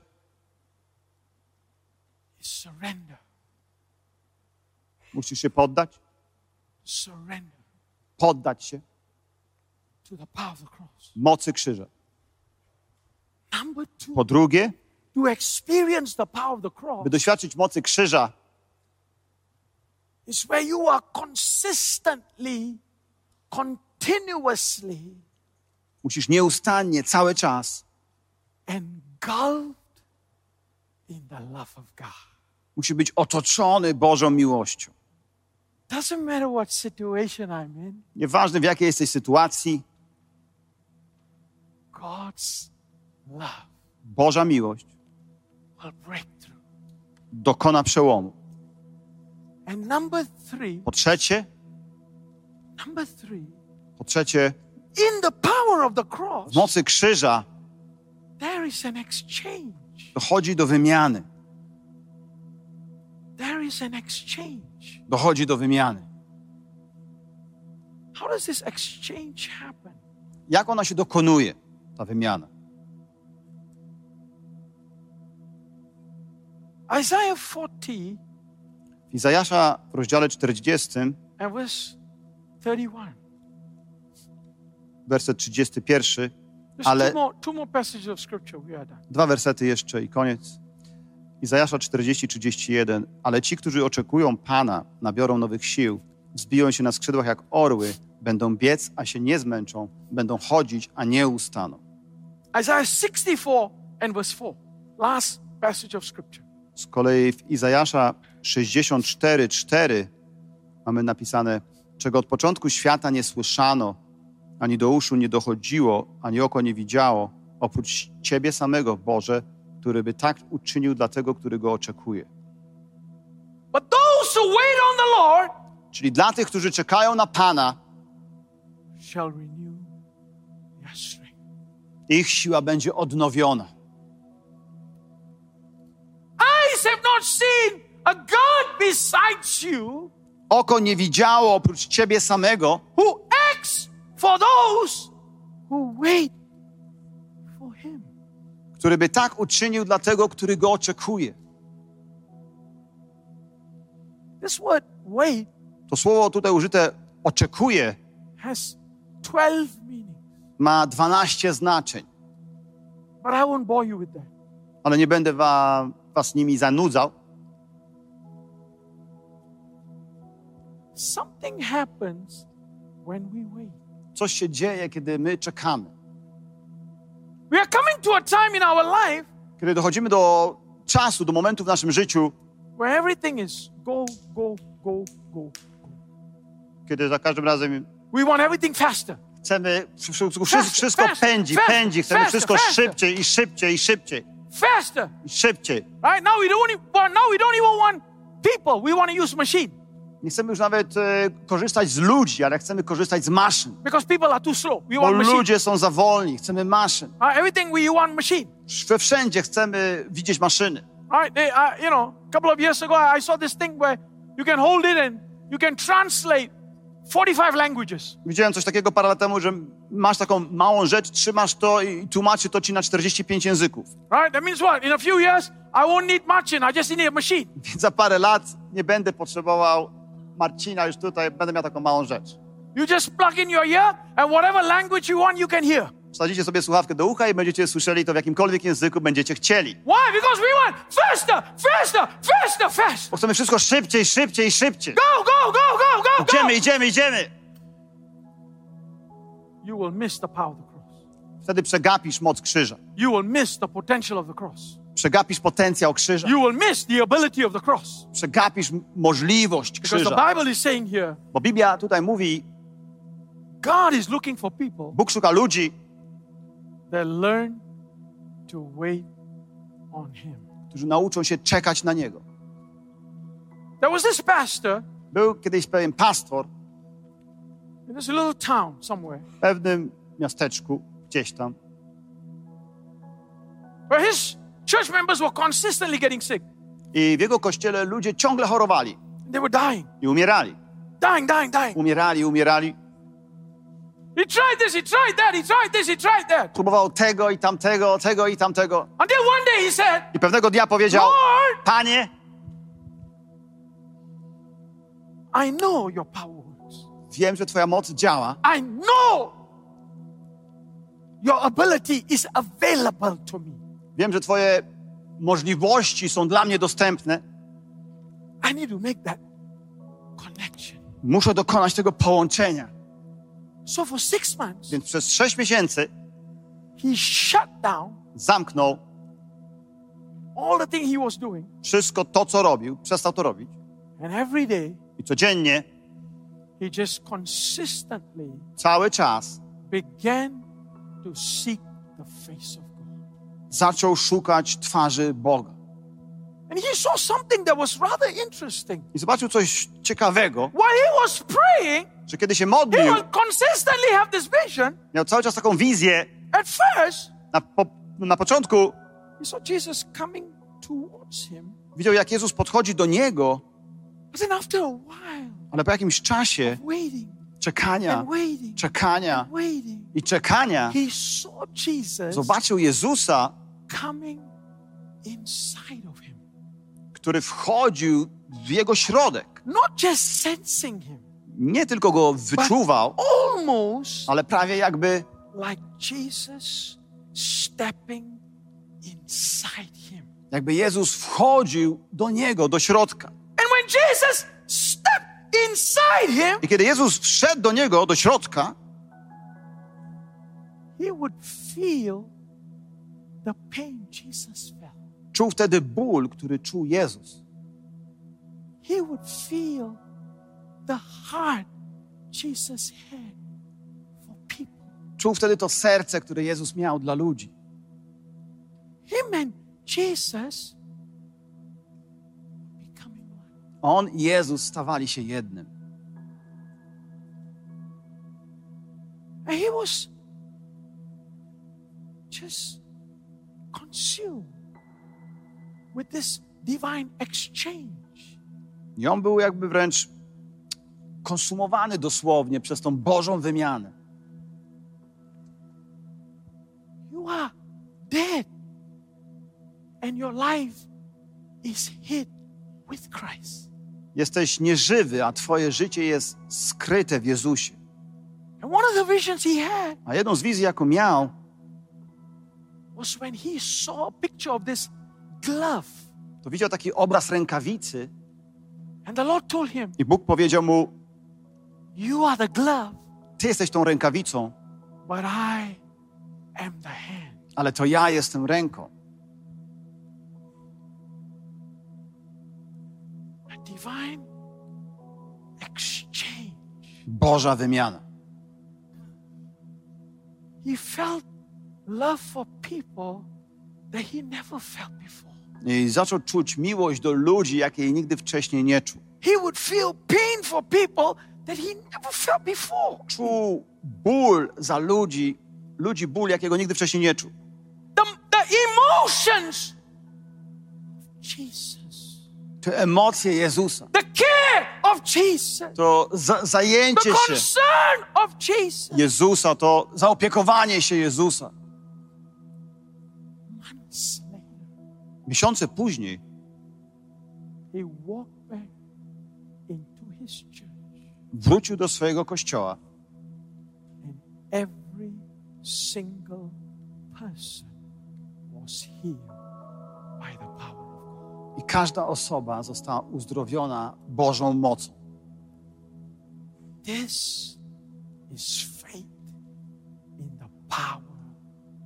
musisz się poddać, poddać się. mocy krzyża. Po drugie, by doświadczyć mocy krzyża, is where you are consistently, continuously musisz nieustannie, cały czas, engulfed in the love of God. musi być otoczony Bożą miłością. Doesn't matter what situation I'm in, Nieważne w jakiej jesteś sytuacji, God's love Boża miłość will break through. dokona przełomu. And number three, Po trzecie, number three, po trzecie, in the power of the cross, w mocy krzyża there is an exchange. dochodzi do wymiany. There is an exchange. Dochodzi do wymiany. How does this exchange happen? Jak ona się dokonuje, ta wymiana? Isaiah 40 W Izajasza w rozdziale 40, and verse 31. werset 31, Just Ale- dwa wersety jeszcze i koniec. Izajasza 40, 31. Ale ci, którzy oczekują Pana, nabiorą nowych sił, wzbiją się na skrzydłach jak orły, będą biec, a się nie zmęczą, będą chodzić, a nie ustaną. Isaiah 64 and verse 4. Last passage of scripture. Z kolei w Izajasza 64, 4 mamy napisane, czego od początku świata nie słyszano, ani do uszu nie dochodziło, ani oko nie widziało, oprócz Ciebie samego, Boże, który by tak uczynił dla tego, który Go oczekuje. But those who wait on the Lord Czyli dla tych, którzy czekają na Pana, ich siła będzie odnowiona. Eyes have not seen a God besides you Oko nie widziało oprócz Ciebie samego, who acts for those who wait for Him. który by tak uczynił dla tego, który Go oczekuje. This word wait To słowo tutaj użyte oczekuje has 12 meanings, ma 12 znaczeń. but I won't bore you with that. ale nie będę wa, was nimi zanudzał. Something happens when we wait. Coś się dzieje, kiedy my czekamy. We are coming to a time in our life Kiedy dochodzimy do czasu, do momentu w naszym życiu, where everything is go, go, go, go. kiedy za każdym razem We want everything faster. chcemy, wszystko, Faster, wszystko faster, pędzi, faster, pędzi, chcemy wszystko szybciej i szybciej i szybciej Faster. i szybciej. Right? Now we don't even, well, now we don't even want people. We want to use machine Nie chcemy już nawet e, korzystać z ludzi, ale chcemy korzystać z maszyn. because people are too slow. We Bo want machine. ludzie są za wolni, chcemy maszyn. Uh, everything we want machine. We wszędzie chcemy widzieć maszyny. Right? They, uh, you know, a couple of years ago, I saw this thing where you can hold it and you can translate 45 languages. Widziałem coś takiego parę lat temu, że masz taką małą rzecz, trzymasz to i tłumaczy to ci na 45 języków. Right? That means what? In a few years, I won't need machine. I just need a machine. Więc za parę lat nie będę potrzebował Marcina już tutaj, będę miał taką małą rzecz. You just plug in your ear, and whatever language you want, you can hear. Wsadzicie sobie słuchawkę do ucha i będziecie słyszeli to w jakimkolwiek języku będziecie chcieli. Why? Because we want faster, faster, faster, faster. Bo chcemy wszystko szybciej, szybciej, szybciej. Go, go, go, go, go, go. Idziemy, idziemy, idziemy. You will miss the power of the cross. Wtedy przegapisz moc krzyża. You will miss the potential of the cross. Przegapisz potencjał krzyża. You will miss the ability of the cross. Przegapisz możliwość Because the krzyża. Bible is saying here, Bo Biblia tutaj mówi, God is looking for people Bóg szuka ludzi, that learn to wait on Him. którzy nauczą się czekać na Niego. There was this pastor Był kiedyś pewien pastor in this little town somewhere w pewnym miasteczku, gdzieś tam, where his church members were consistently getting sick. i w jego kościele ludzie ciągle chorowali They were dying, i umierali. dying, dying, dying. Umierali, umierali. He tried this, he tried that, he tried this, he tried that. Próbował tego i tamtego, tego i tamtego. Until one day he said, I pewnego dnia powiedział, Lord, Panie, I know your power works. wiem, że Twoja moc działa. I know your ability is available to me. Wiem, że Twoje możliwości są dla mnie dostępne. I need to make that connection. Muszę dokonać tego połączenia. So for six months, Więc przez sześć miesięcy he shut down zamknął all the thing he was doing. wszystko to, co robił, przestał to robić. And every day, I codziennie, he just consistently cały czas began to seek the face of. Zaczął szukać twarzy Boga. And he saw something that was rather interesting. I zobaczył coś ciekawego, While he was praying, że kiedy się he modlił, would consistently have this vision. miał cały czas taką wizję. At first, Na, po, na początku he saw Jesus coming towards him. widział, jak Jezus podchodzi do niego, But then after a while, ale po jakimś czasie waiting czekania, czekania i czekania, zobaczył Jezusa, który wchodził w jego środek. Nie tylko go wyczuwał, ale prawie jakby, jakby Jezus wchodził do niego, do środka. And when Jesus stepped inside him, I kiedy Jezus wszedł do niego, do środka, he would feel the pain Jesus felt. czuł wtedy ból, który czuł Jezus. He would feel the heart Jesus had for people. Czuł wtedy to serce, które Jezus miał dla ludzi. Him and Jesus On i Jezus stawali się jednym. And he was just consumed with this divine exchange. I on był jakby wręcz konsumowany dosłownie przez tą Bożą wymianę. You are dead, and your life is hid with Christ. Jesteś nieżywy, a twoje życie jest skryte w Jezusie. A jedną z wizji, jaką miał, to widział taki obraz rękawicy i Bóg powiedział mu, ty jesteś tą rękawicą, ale to ja jestem ręką. Boża wymiana. He felt love for people that he never felt before. I zaczął czuć miłość do ludzi, jakiej nigdy wcześniej nie czuł. He would feel pain for people that he never felt before. Czuł ból za ludzi, ludzi ból, jakiego nigdy wcześniej nie czuł. The, the emotions of Jesus, Te emocje Jezusa, the care of Jesus, to za zajęcie the się. concern of Jesus. Jezusa, to zaopiekowanie się Jezusa. Miesiące później wrócił do swojego kościoła. Every single person was healed I każda osoba została uzdrowiona Bożą mocą. This is faith in the power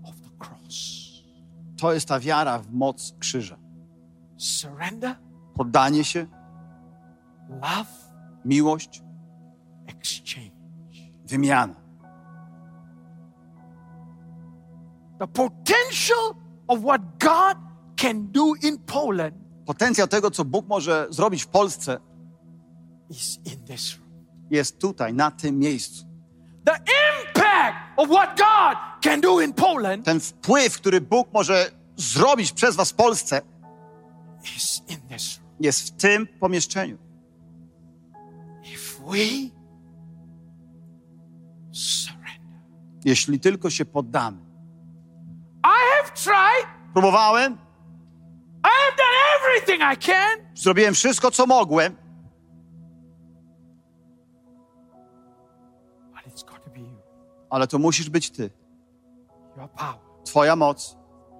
of the cross. To jest ta wiara w moc krzyża. Surrender, Poddanie się, love, miłość, exchange. wymiana. The potential of what God can do in Poland Potencjał tego, co Bóg może zrobić w Polsce, jest tutaj, na tym miejscu. The impact of what God can do in Poland Ten wpływ, który Bóg może zrobić przez Was w Polsce, jest w tym pomieszczeniu. Jeśli tylko się poddamy. I have tried, Próbowałem, everything I can, zrobiłem wszystko, co mogłem, but it's got to be you. ale to musisz być Ty. Your power, Twoja moc,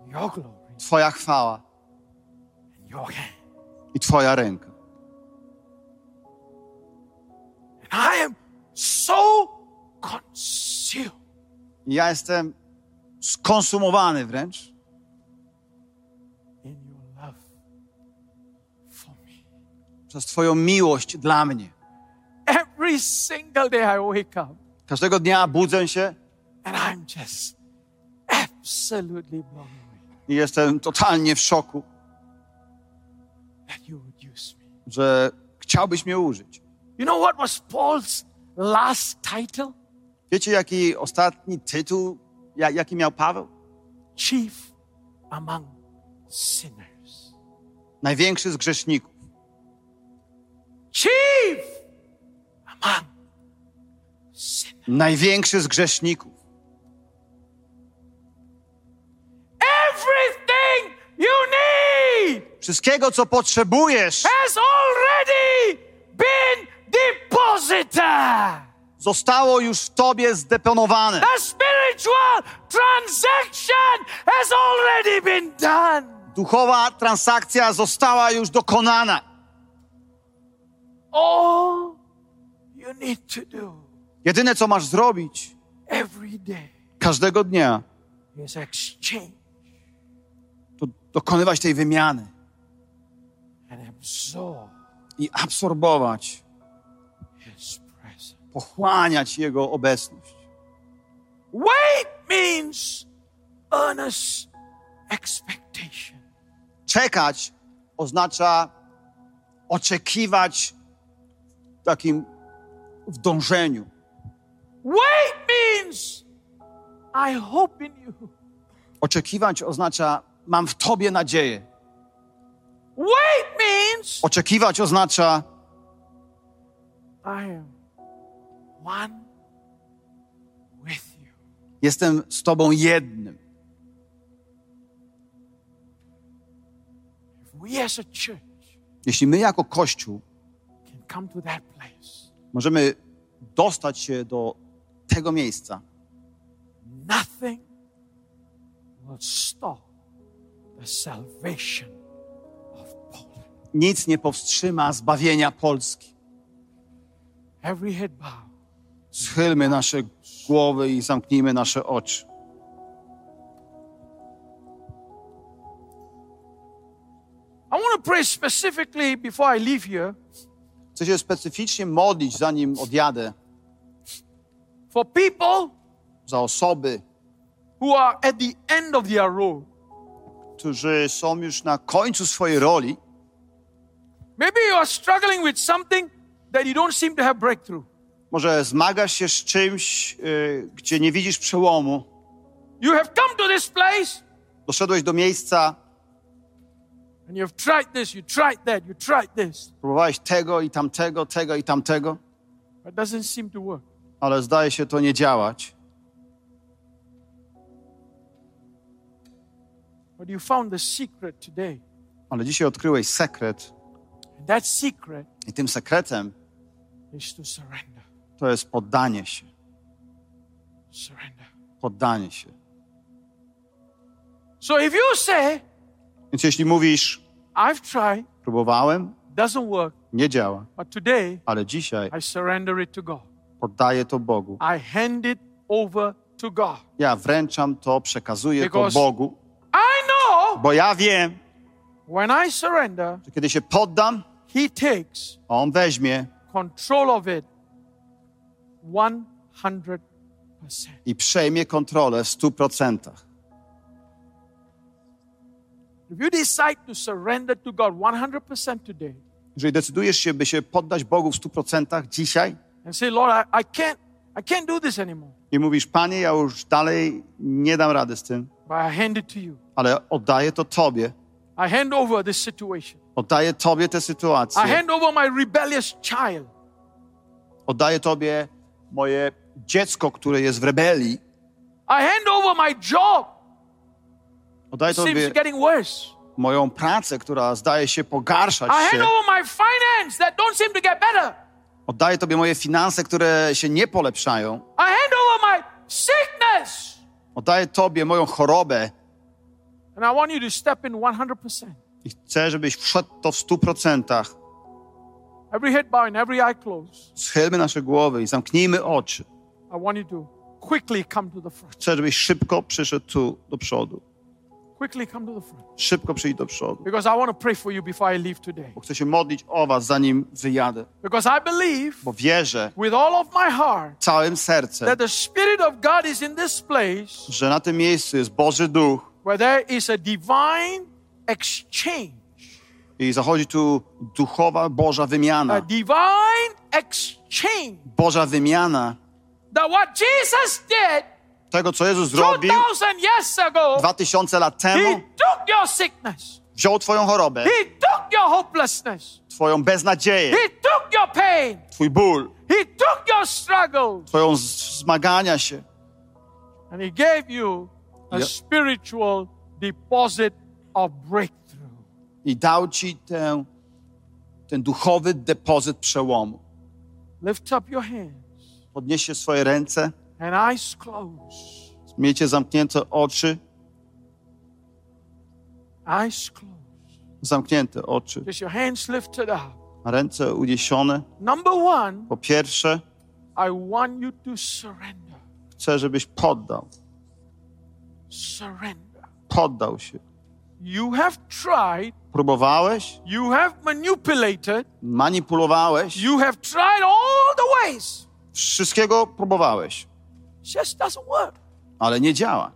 your glory, Twoja chwała and your hand. i Twoja ręka. And I am so consumed ja jestem skonsumowany wręcz przez Twoją miłość dla mnie. Every single day I wake up Każdego dnia budzę się and I'm just absolutely blown away i jestem totalnie w szoku, that you would use me. że chciałbyś mnie użyć. You know what was Paul's last title? Wiecie, jaki ostatni tytuł, ja- jaki miał Paweł? Chief among sinners. Największy z grzeszników. Chief among sinners. Największy z grzeszników. Everything you need Wszystkiego, co potrzebujesz, has already been deposited. zostało już w tobie zdeponowane. The spiritual transaction has already been done. Duchowa transakcja została już dokonana. All you need to do Jedyne, co masz zrobić every day każdego dnia, is exchange to dokonywać tej wymiany and absorb i absorbować, His presence. pochłaniać Jego obecność. Wait means earnest expectation. Czekać oznacza oczekiwać takim w dążeniu. Wait means I hope in you. Oczekiwać oznacza mam w Tobie nadzieję. Wait means Oczekiwać oznacza I am one with you. jestem z Tobą jednym. Jeśli my jako Kościół możemy dostać się do tego miejsca, nothing will stop the salvation of Poland. nic nie powstrzyma zbawienia Polski. Every head bow. Schylmy nasze głowy i zamknijmy nasze oczy. I want to pray specifically before I leave here Chcę się specyficznie modlić, zanim odjadę, for people za osoby, who are at the end of their road. którzy są już na końcu swojej roli. Maybe you are struggling with something that you don't seem to have breakthrough. Może zmagasz się z czymś, y, gdzie nie widzisz przełomu. You have come to this place Doszedłeś do miejsca, and you've tried this, you tried that, you tried this, próbowałeś tego i tamtego, tego i tamtego, but it doesn't seem to work. ale zdaje się to nie działać. But you found the secret today. Ale dzisiaj odkryłeś sekret And that secret i tym sekretem is to surrender. to jest poddanie się. Surrender. Poddanie się. So if you say, Więc jeśli mówisz, I've tried. Próbowałem. Doesn't work. Nie działa. But today, Ale dzisiaj I surrender it to God. poddaję to Bogu. I hand it over to God. Ja wręczam to, przekazuję Because to Bogu. I know, bo ja wiem, when I surrender, że kiedy się poddam, he takes On weźmie control of it 100%. i przejmie kontrolę w 100%. Jeżeli decydujesz się, by się poddać Bogu w stu procentach dzisiaj and say, Lord, I, I can't I can't do this anymore, i mówisz, Panie, ja już dalej nie dam rady z tym, but I hand it to you. ale oddaję to Tobie. I hand over this situation. Oddaję Tobie tę I sytuację. hand over my rebellious child. Oddaję Tobie moje dziecko, które jest w rebelii. I hand over my job. Seems Tobie moją pracę, która zdaje się pogarszać się. Oddaję Tobie moje finanse, które się nie polepszają. Oddaję Tobie moją chorobę I want you to step in 100%. i chcę, żebyś wszedł w to w stu procentach. Every head bow and every eye closed. Schylmy nasze głowy i zamknijmy oczy. I want you to quickly come to the front. Chcę, żebyś szybko przyszedł tu do przodu. Szybko przyjdź do przodu. Because I want to pray for you before I leave today. Bo chcę się modlić o was, zanim wyjadę. Because I believe Bo wierzę with all of my heart całym sercem, that the Spirit of God is in this place że na tym miejscu jest Boży Duch where there is a divine exchange. i zachodzi tu duchowa Boża A wymiana. divine exchange. Boża wymiana That what Jesus did tego, co Jezus zrobił 2,000 years ago, dwa tysiące lat temu, wziął twoją chorobę, twoją beznadzieję, twój ból, twoją zmagania się. And He gave you a Yep. spiritual deposit of breakthrough. i dał ci tę, ten duchowy depozyt przełomu. Lift up your hands. Podnieście swoje ręce, and eyes closed. miejcie zamknięte oczy, Eyes closed. zamknięte oczy, Just your hands lifted up. a ręce uniesione. Number one, Po pierwsze, I want you to surrender. chcę, żebyś poddał, Surrender. poddał się. You have tried, Próbowałeś, you have manipulated, manipulowałeś, you have tried all the ways. wszystkiego próbowałeś, Just doesn't work. ale nie działa.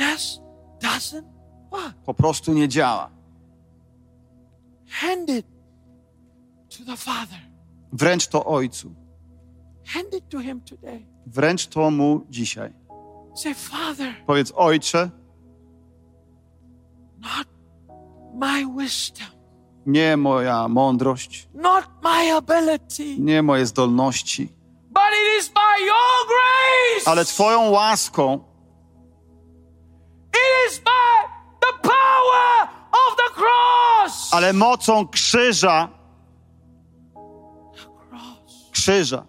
Just doesn't work. Po prostu nie działa. Hand it to the Father. Wręcz to Ojcu. Hand it to Him today. Wręcz to Mu dzisiaj. Say, Father, Powiedz, Ojcze, not my wisdom, nie moja mądrość, not my ability, nie moje zdolności, but it is by your grace. ale Twoją łaską, It is by the power of the cross. ale mocą krzyża, krzyża.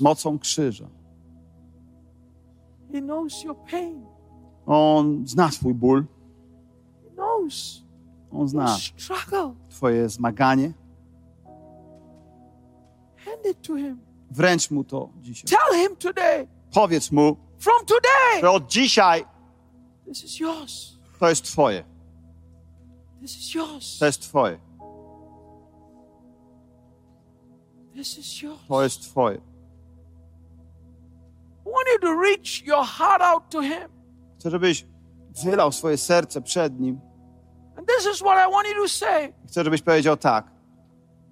Mocą krzyża. He knows your pain. On zna Twój ból, He knows On zna. Twoje zmaganie. Wręcz Mu to dzisiaj. Powiedz Mu, From today, że od dzisiaj to jest Twoje. To jest Twoje. To jest Twoje. Chcę, żebyś wylał swoje serce przed Nim. This is what I want you to say Chcę, żebyś powiedział tak.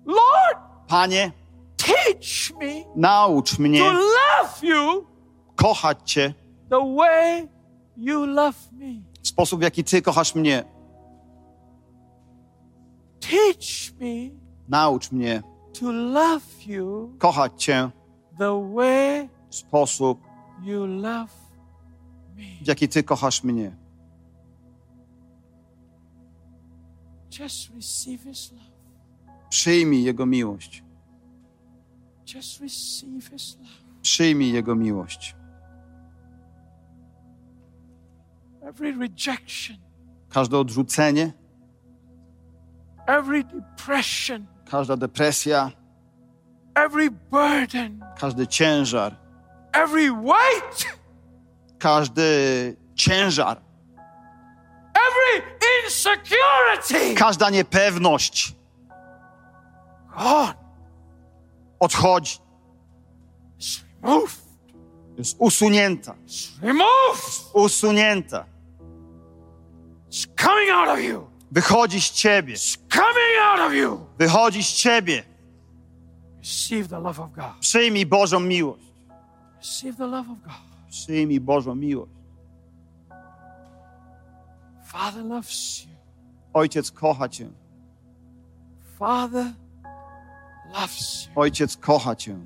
Lord, Panie, teach me naucz mnie to love you kochać Cię the way you love me. w sposób, w jaki Ty kochasz mnie. Teach me Naucz mnie to love you kochać Cię the way w sposób, you love me. w jaki Ty kochasz mnie. Just receive His love. Przyjmij Jego miłość. Just receive His love. Przyjmij Jego miłość. Every rejection, Każde odrzucenie, every depression, każda depresja, every burden, każdy ciężar, every weight, każdy ciężar. Każda niepewność God odchodzi, jest usunięta, removed. usunięta. It's coming out of you. Wychodzi z ciebie, It's coming out of you. wychodzi z ciebie. Receive the love of God. Przyjmij Bożą miłość. Receive the love of God. Przyjmij Bożą miłość. Father loves you. Ojciec kocha cię. Father loves you. Ojciec kocha cię.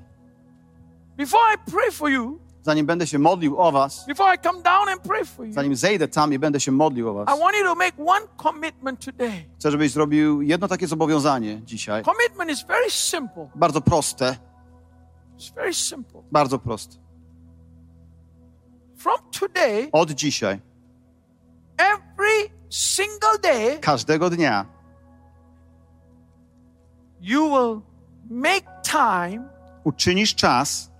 Before I pray for you, Zanim będę się modlił o was, before I come down and pray for you, zanim zejdę tam i będę się modlił o I was, want you to make one commitment today. chcę, żebyś zrobił jedno takie zobowiązanie dzisiaj. Commitment is very simple. Bardzo proste, It's very simple. bardzo proste. From today, Od dzisiaj, every single day, każdego dnia, you will make time uczynisz czas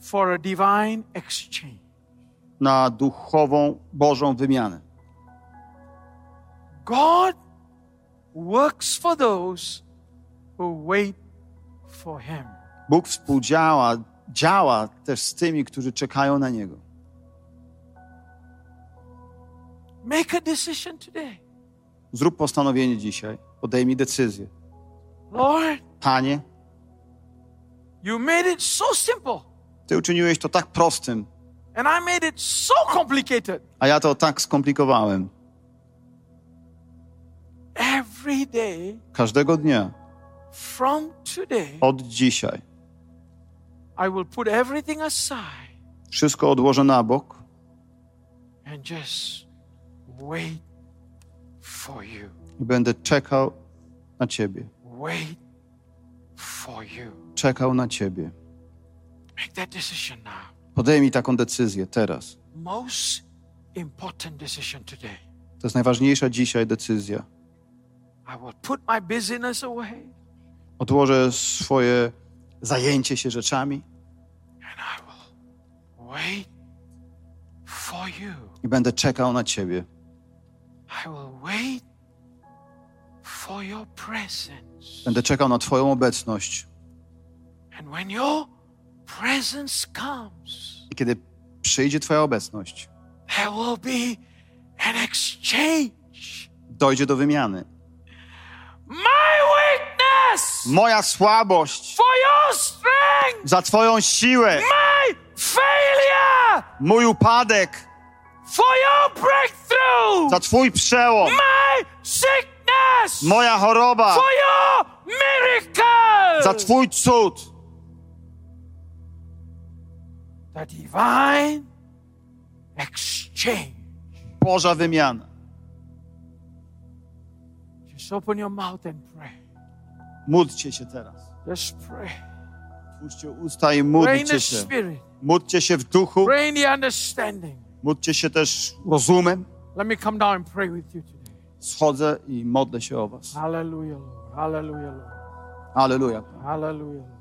for a divine exchange. na duchową, Bożą wymianę. God works for those who wait for Him. Bóg współdziała, działa też z tymi, którzy czekają na Niego. Make a decision today. Zrób postanowienie dzisiaj, podejmij decyzję. Lord, Panie, you made it so simple, Ty uczyniłeś to tak prostym, and I made it so complicated. a ja to tak skomplikowałem. Every day Każdego dnia, from today, od dzisiaj, I will put everything aside wszystko odłożę na bok and just wait for you. i będę czekał na Ciebie. Wait for you. Czekał na Ciebie. Make that decision now. Podejmij taką decyzję teraz. Most important decision today. To jest najważniejsza dzisiaj decyzja. I will put my busyness away Odłożę swoje zajęcie się rzeczami and I will wait for you. i będę czekał na Ciebie. I will wait for your presence. Będę czekał na Twoją obecność. And when your presence comes, I kiedy przyjdzie Twoja obecność, there will be an exchange. dojdzie do wymiany. My weakness Moja słabość for your strength. za Twoją siłę, My failure mój upadek for your breakthrough. za Twój przełom, My sickness moja choroba for your miracle. za Twój cud. the divine exchange. Boża wymiana. Just open your mouth and pray. Módlcie się teraz. Just pray. Otwórzcie usta i módlcie się. Módlcie się w duchu, Pray in the understanding. Módlcie się też rozumem. Let me come down and pray with you today. Schodzę i modlę się o was. Hallelujah, Lord. Hallelujah, Lord. Aleluja. Hallelujah.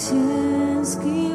Zwycięski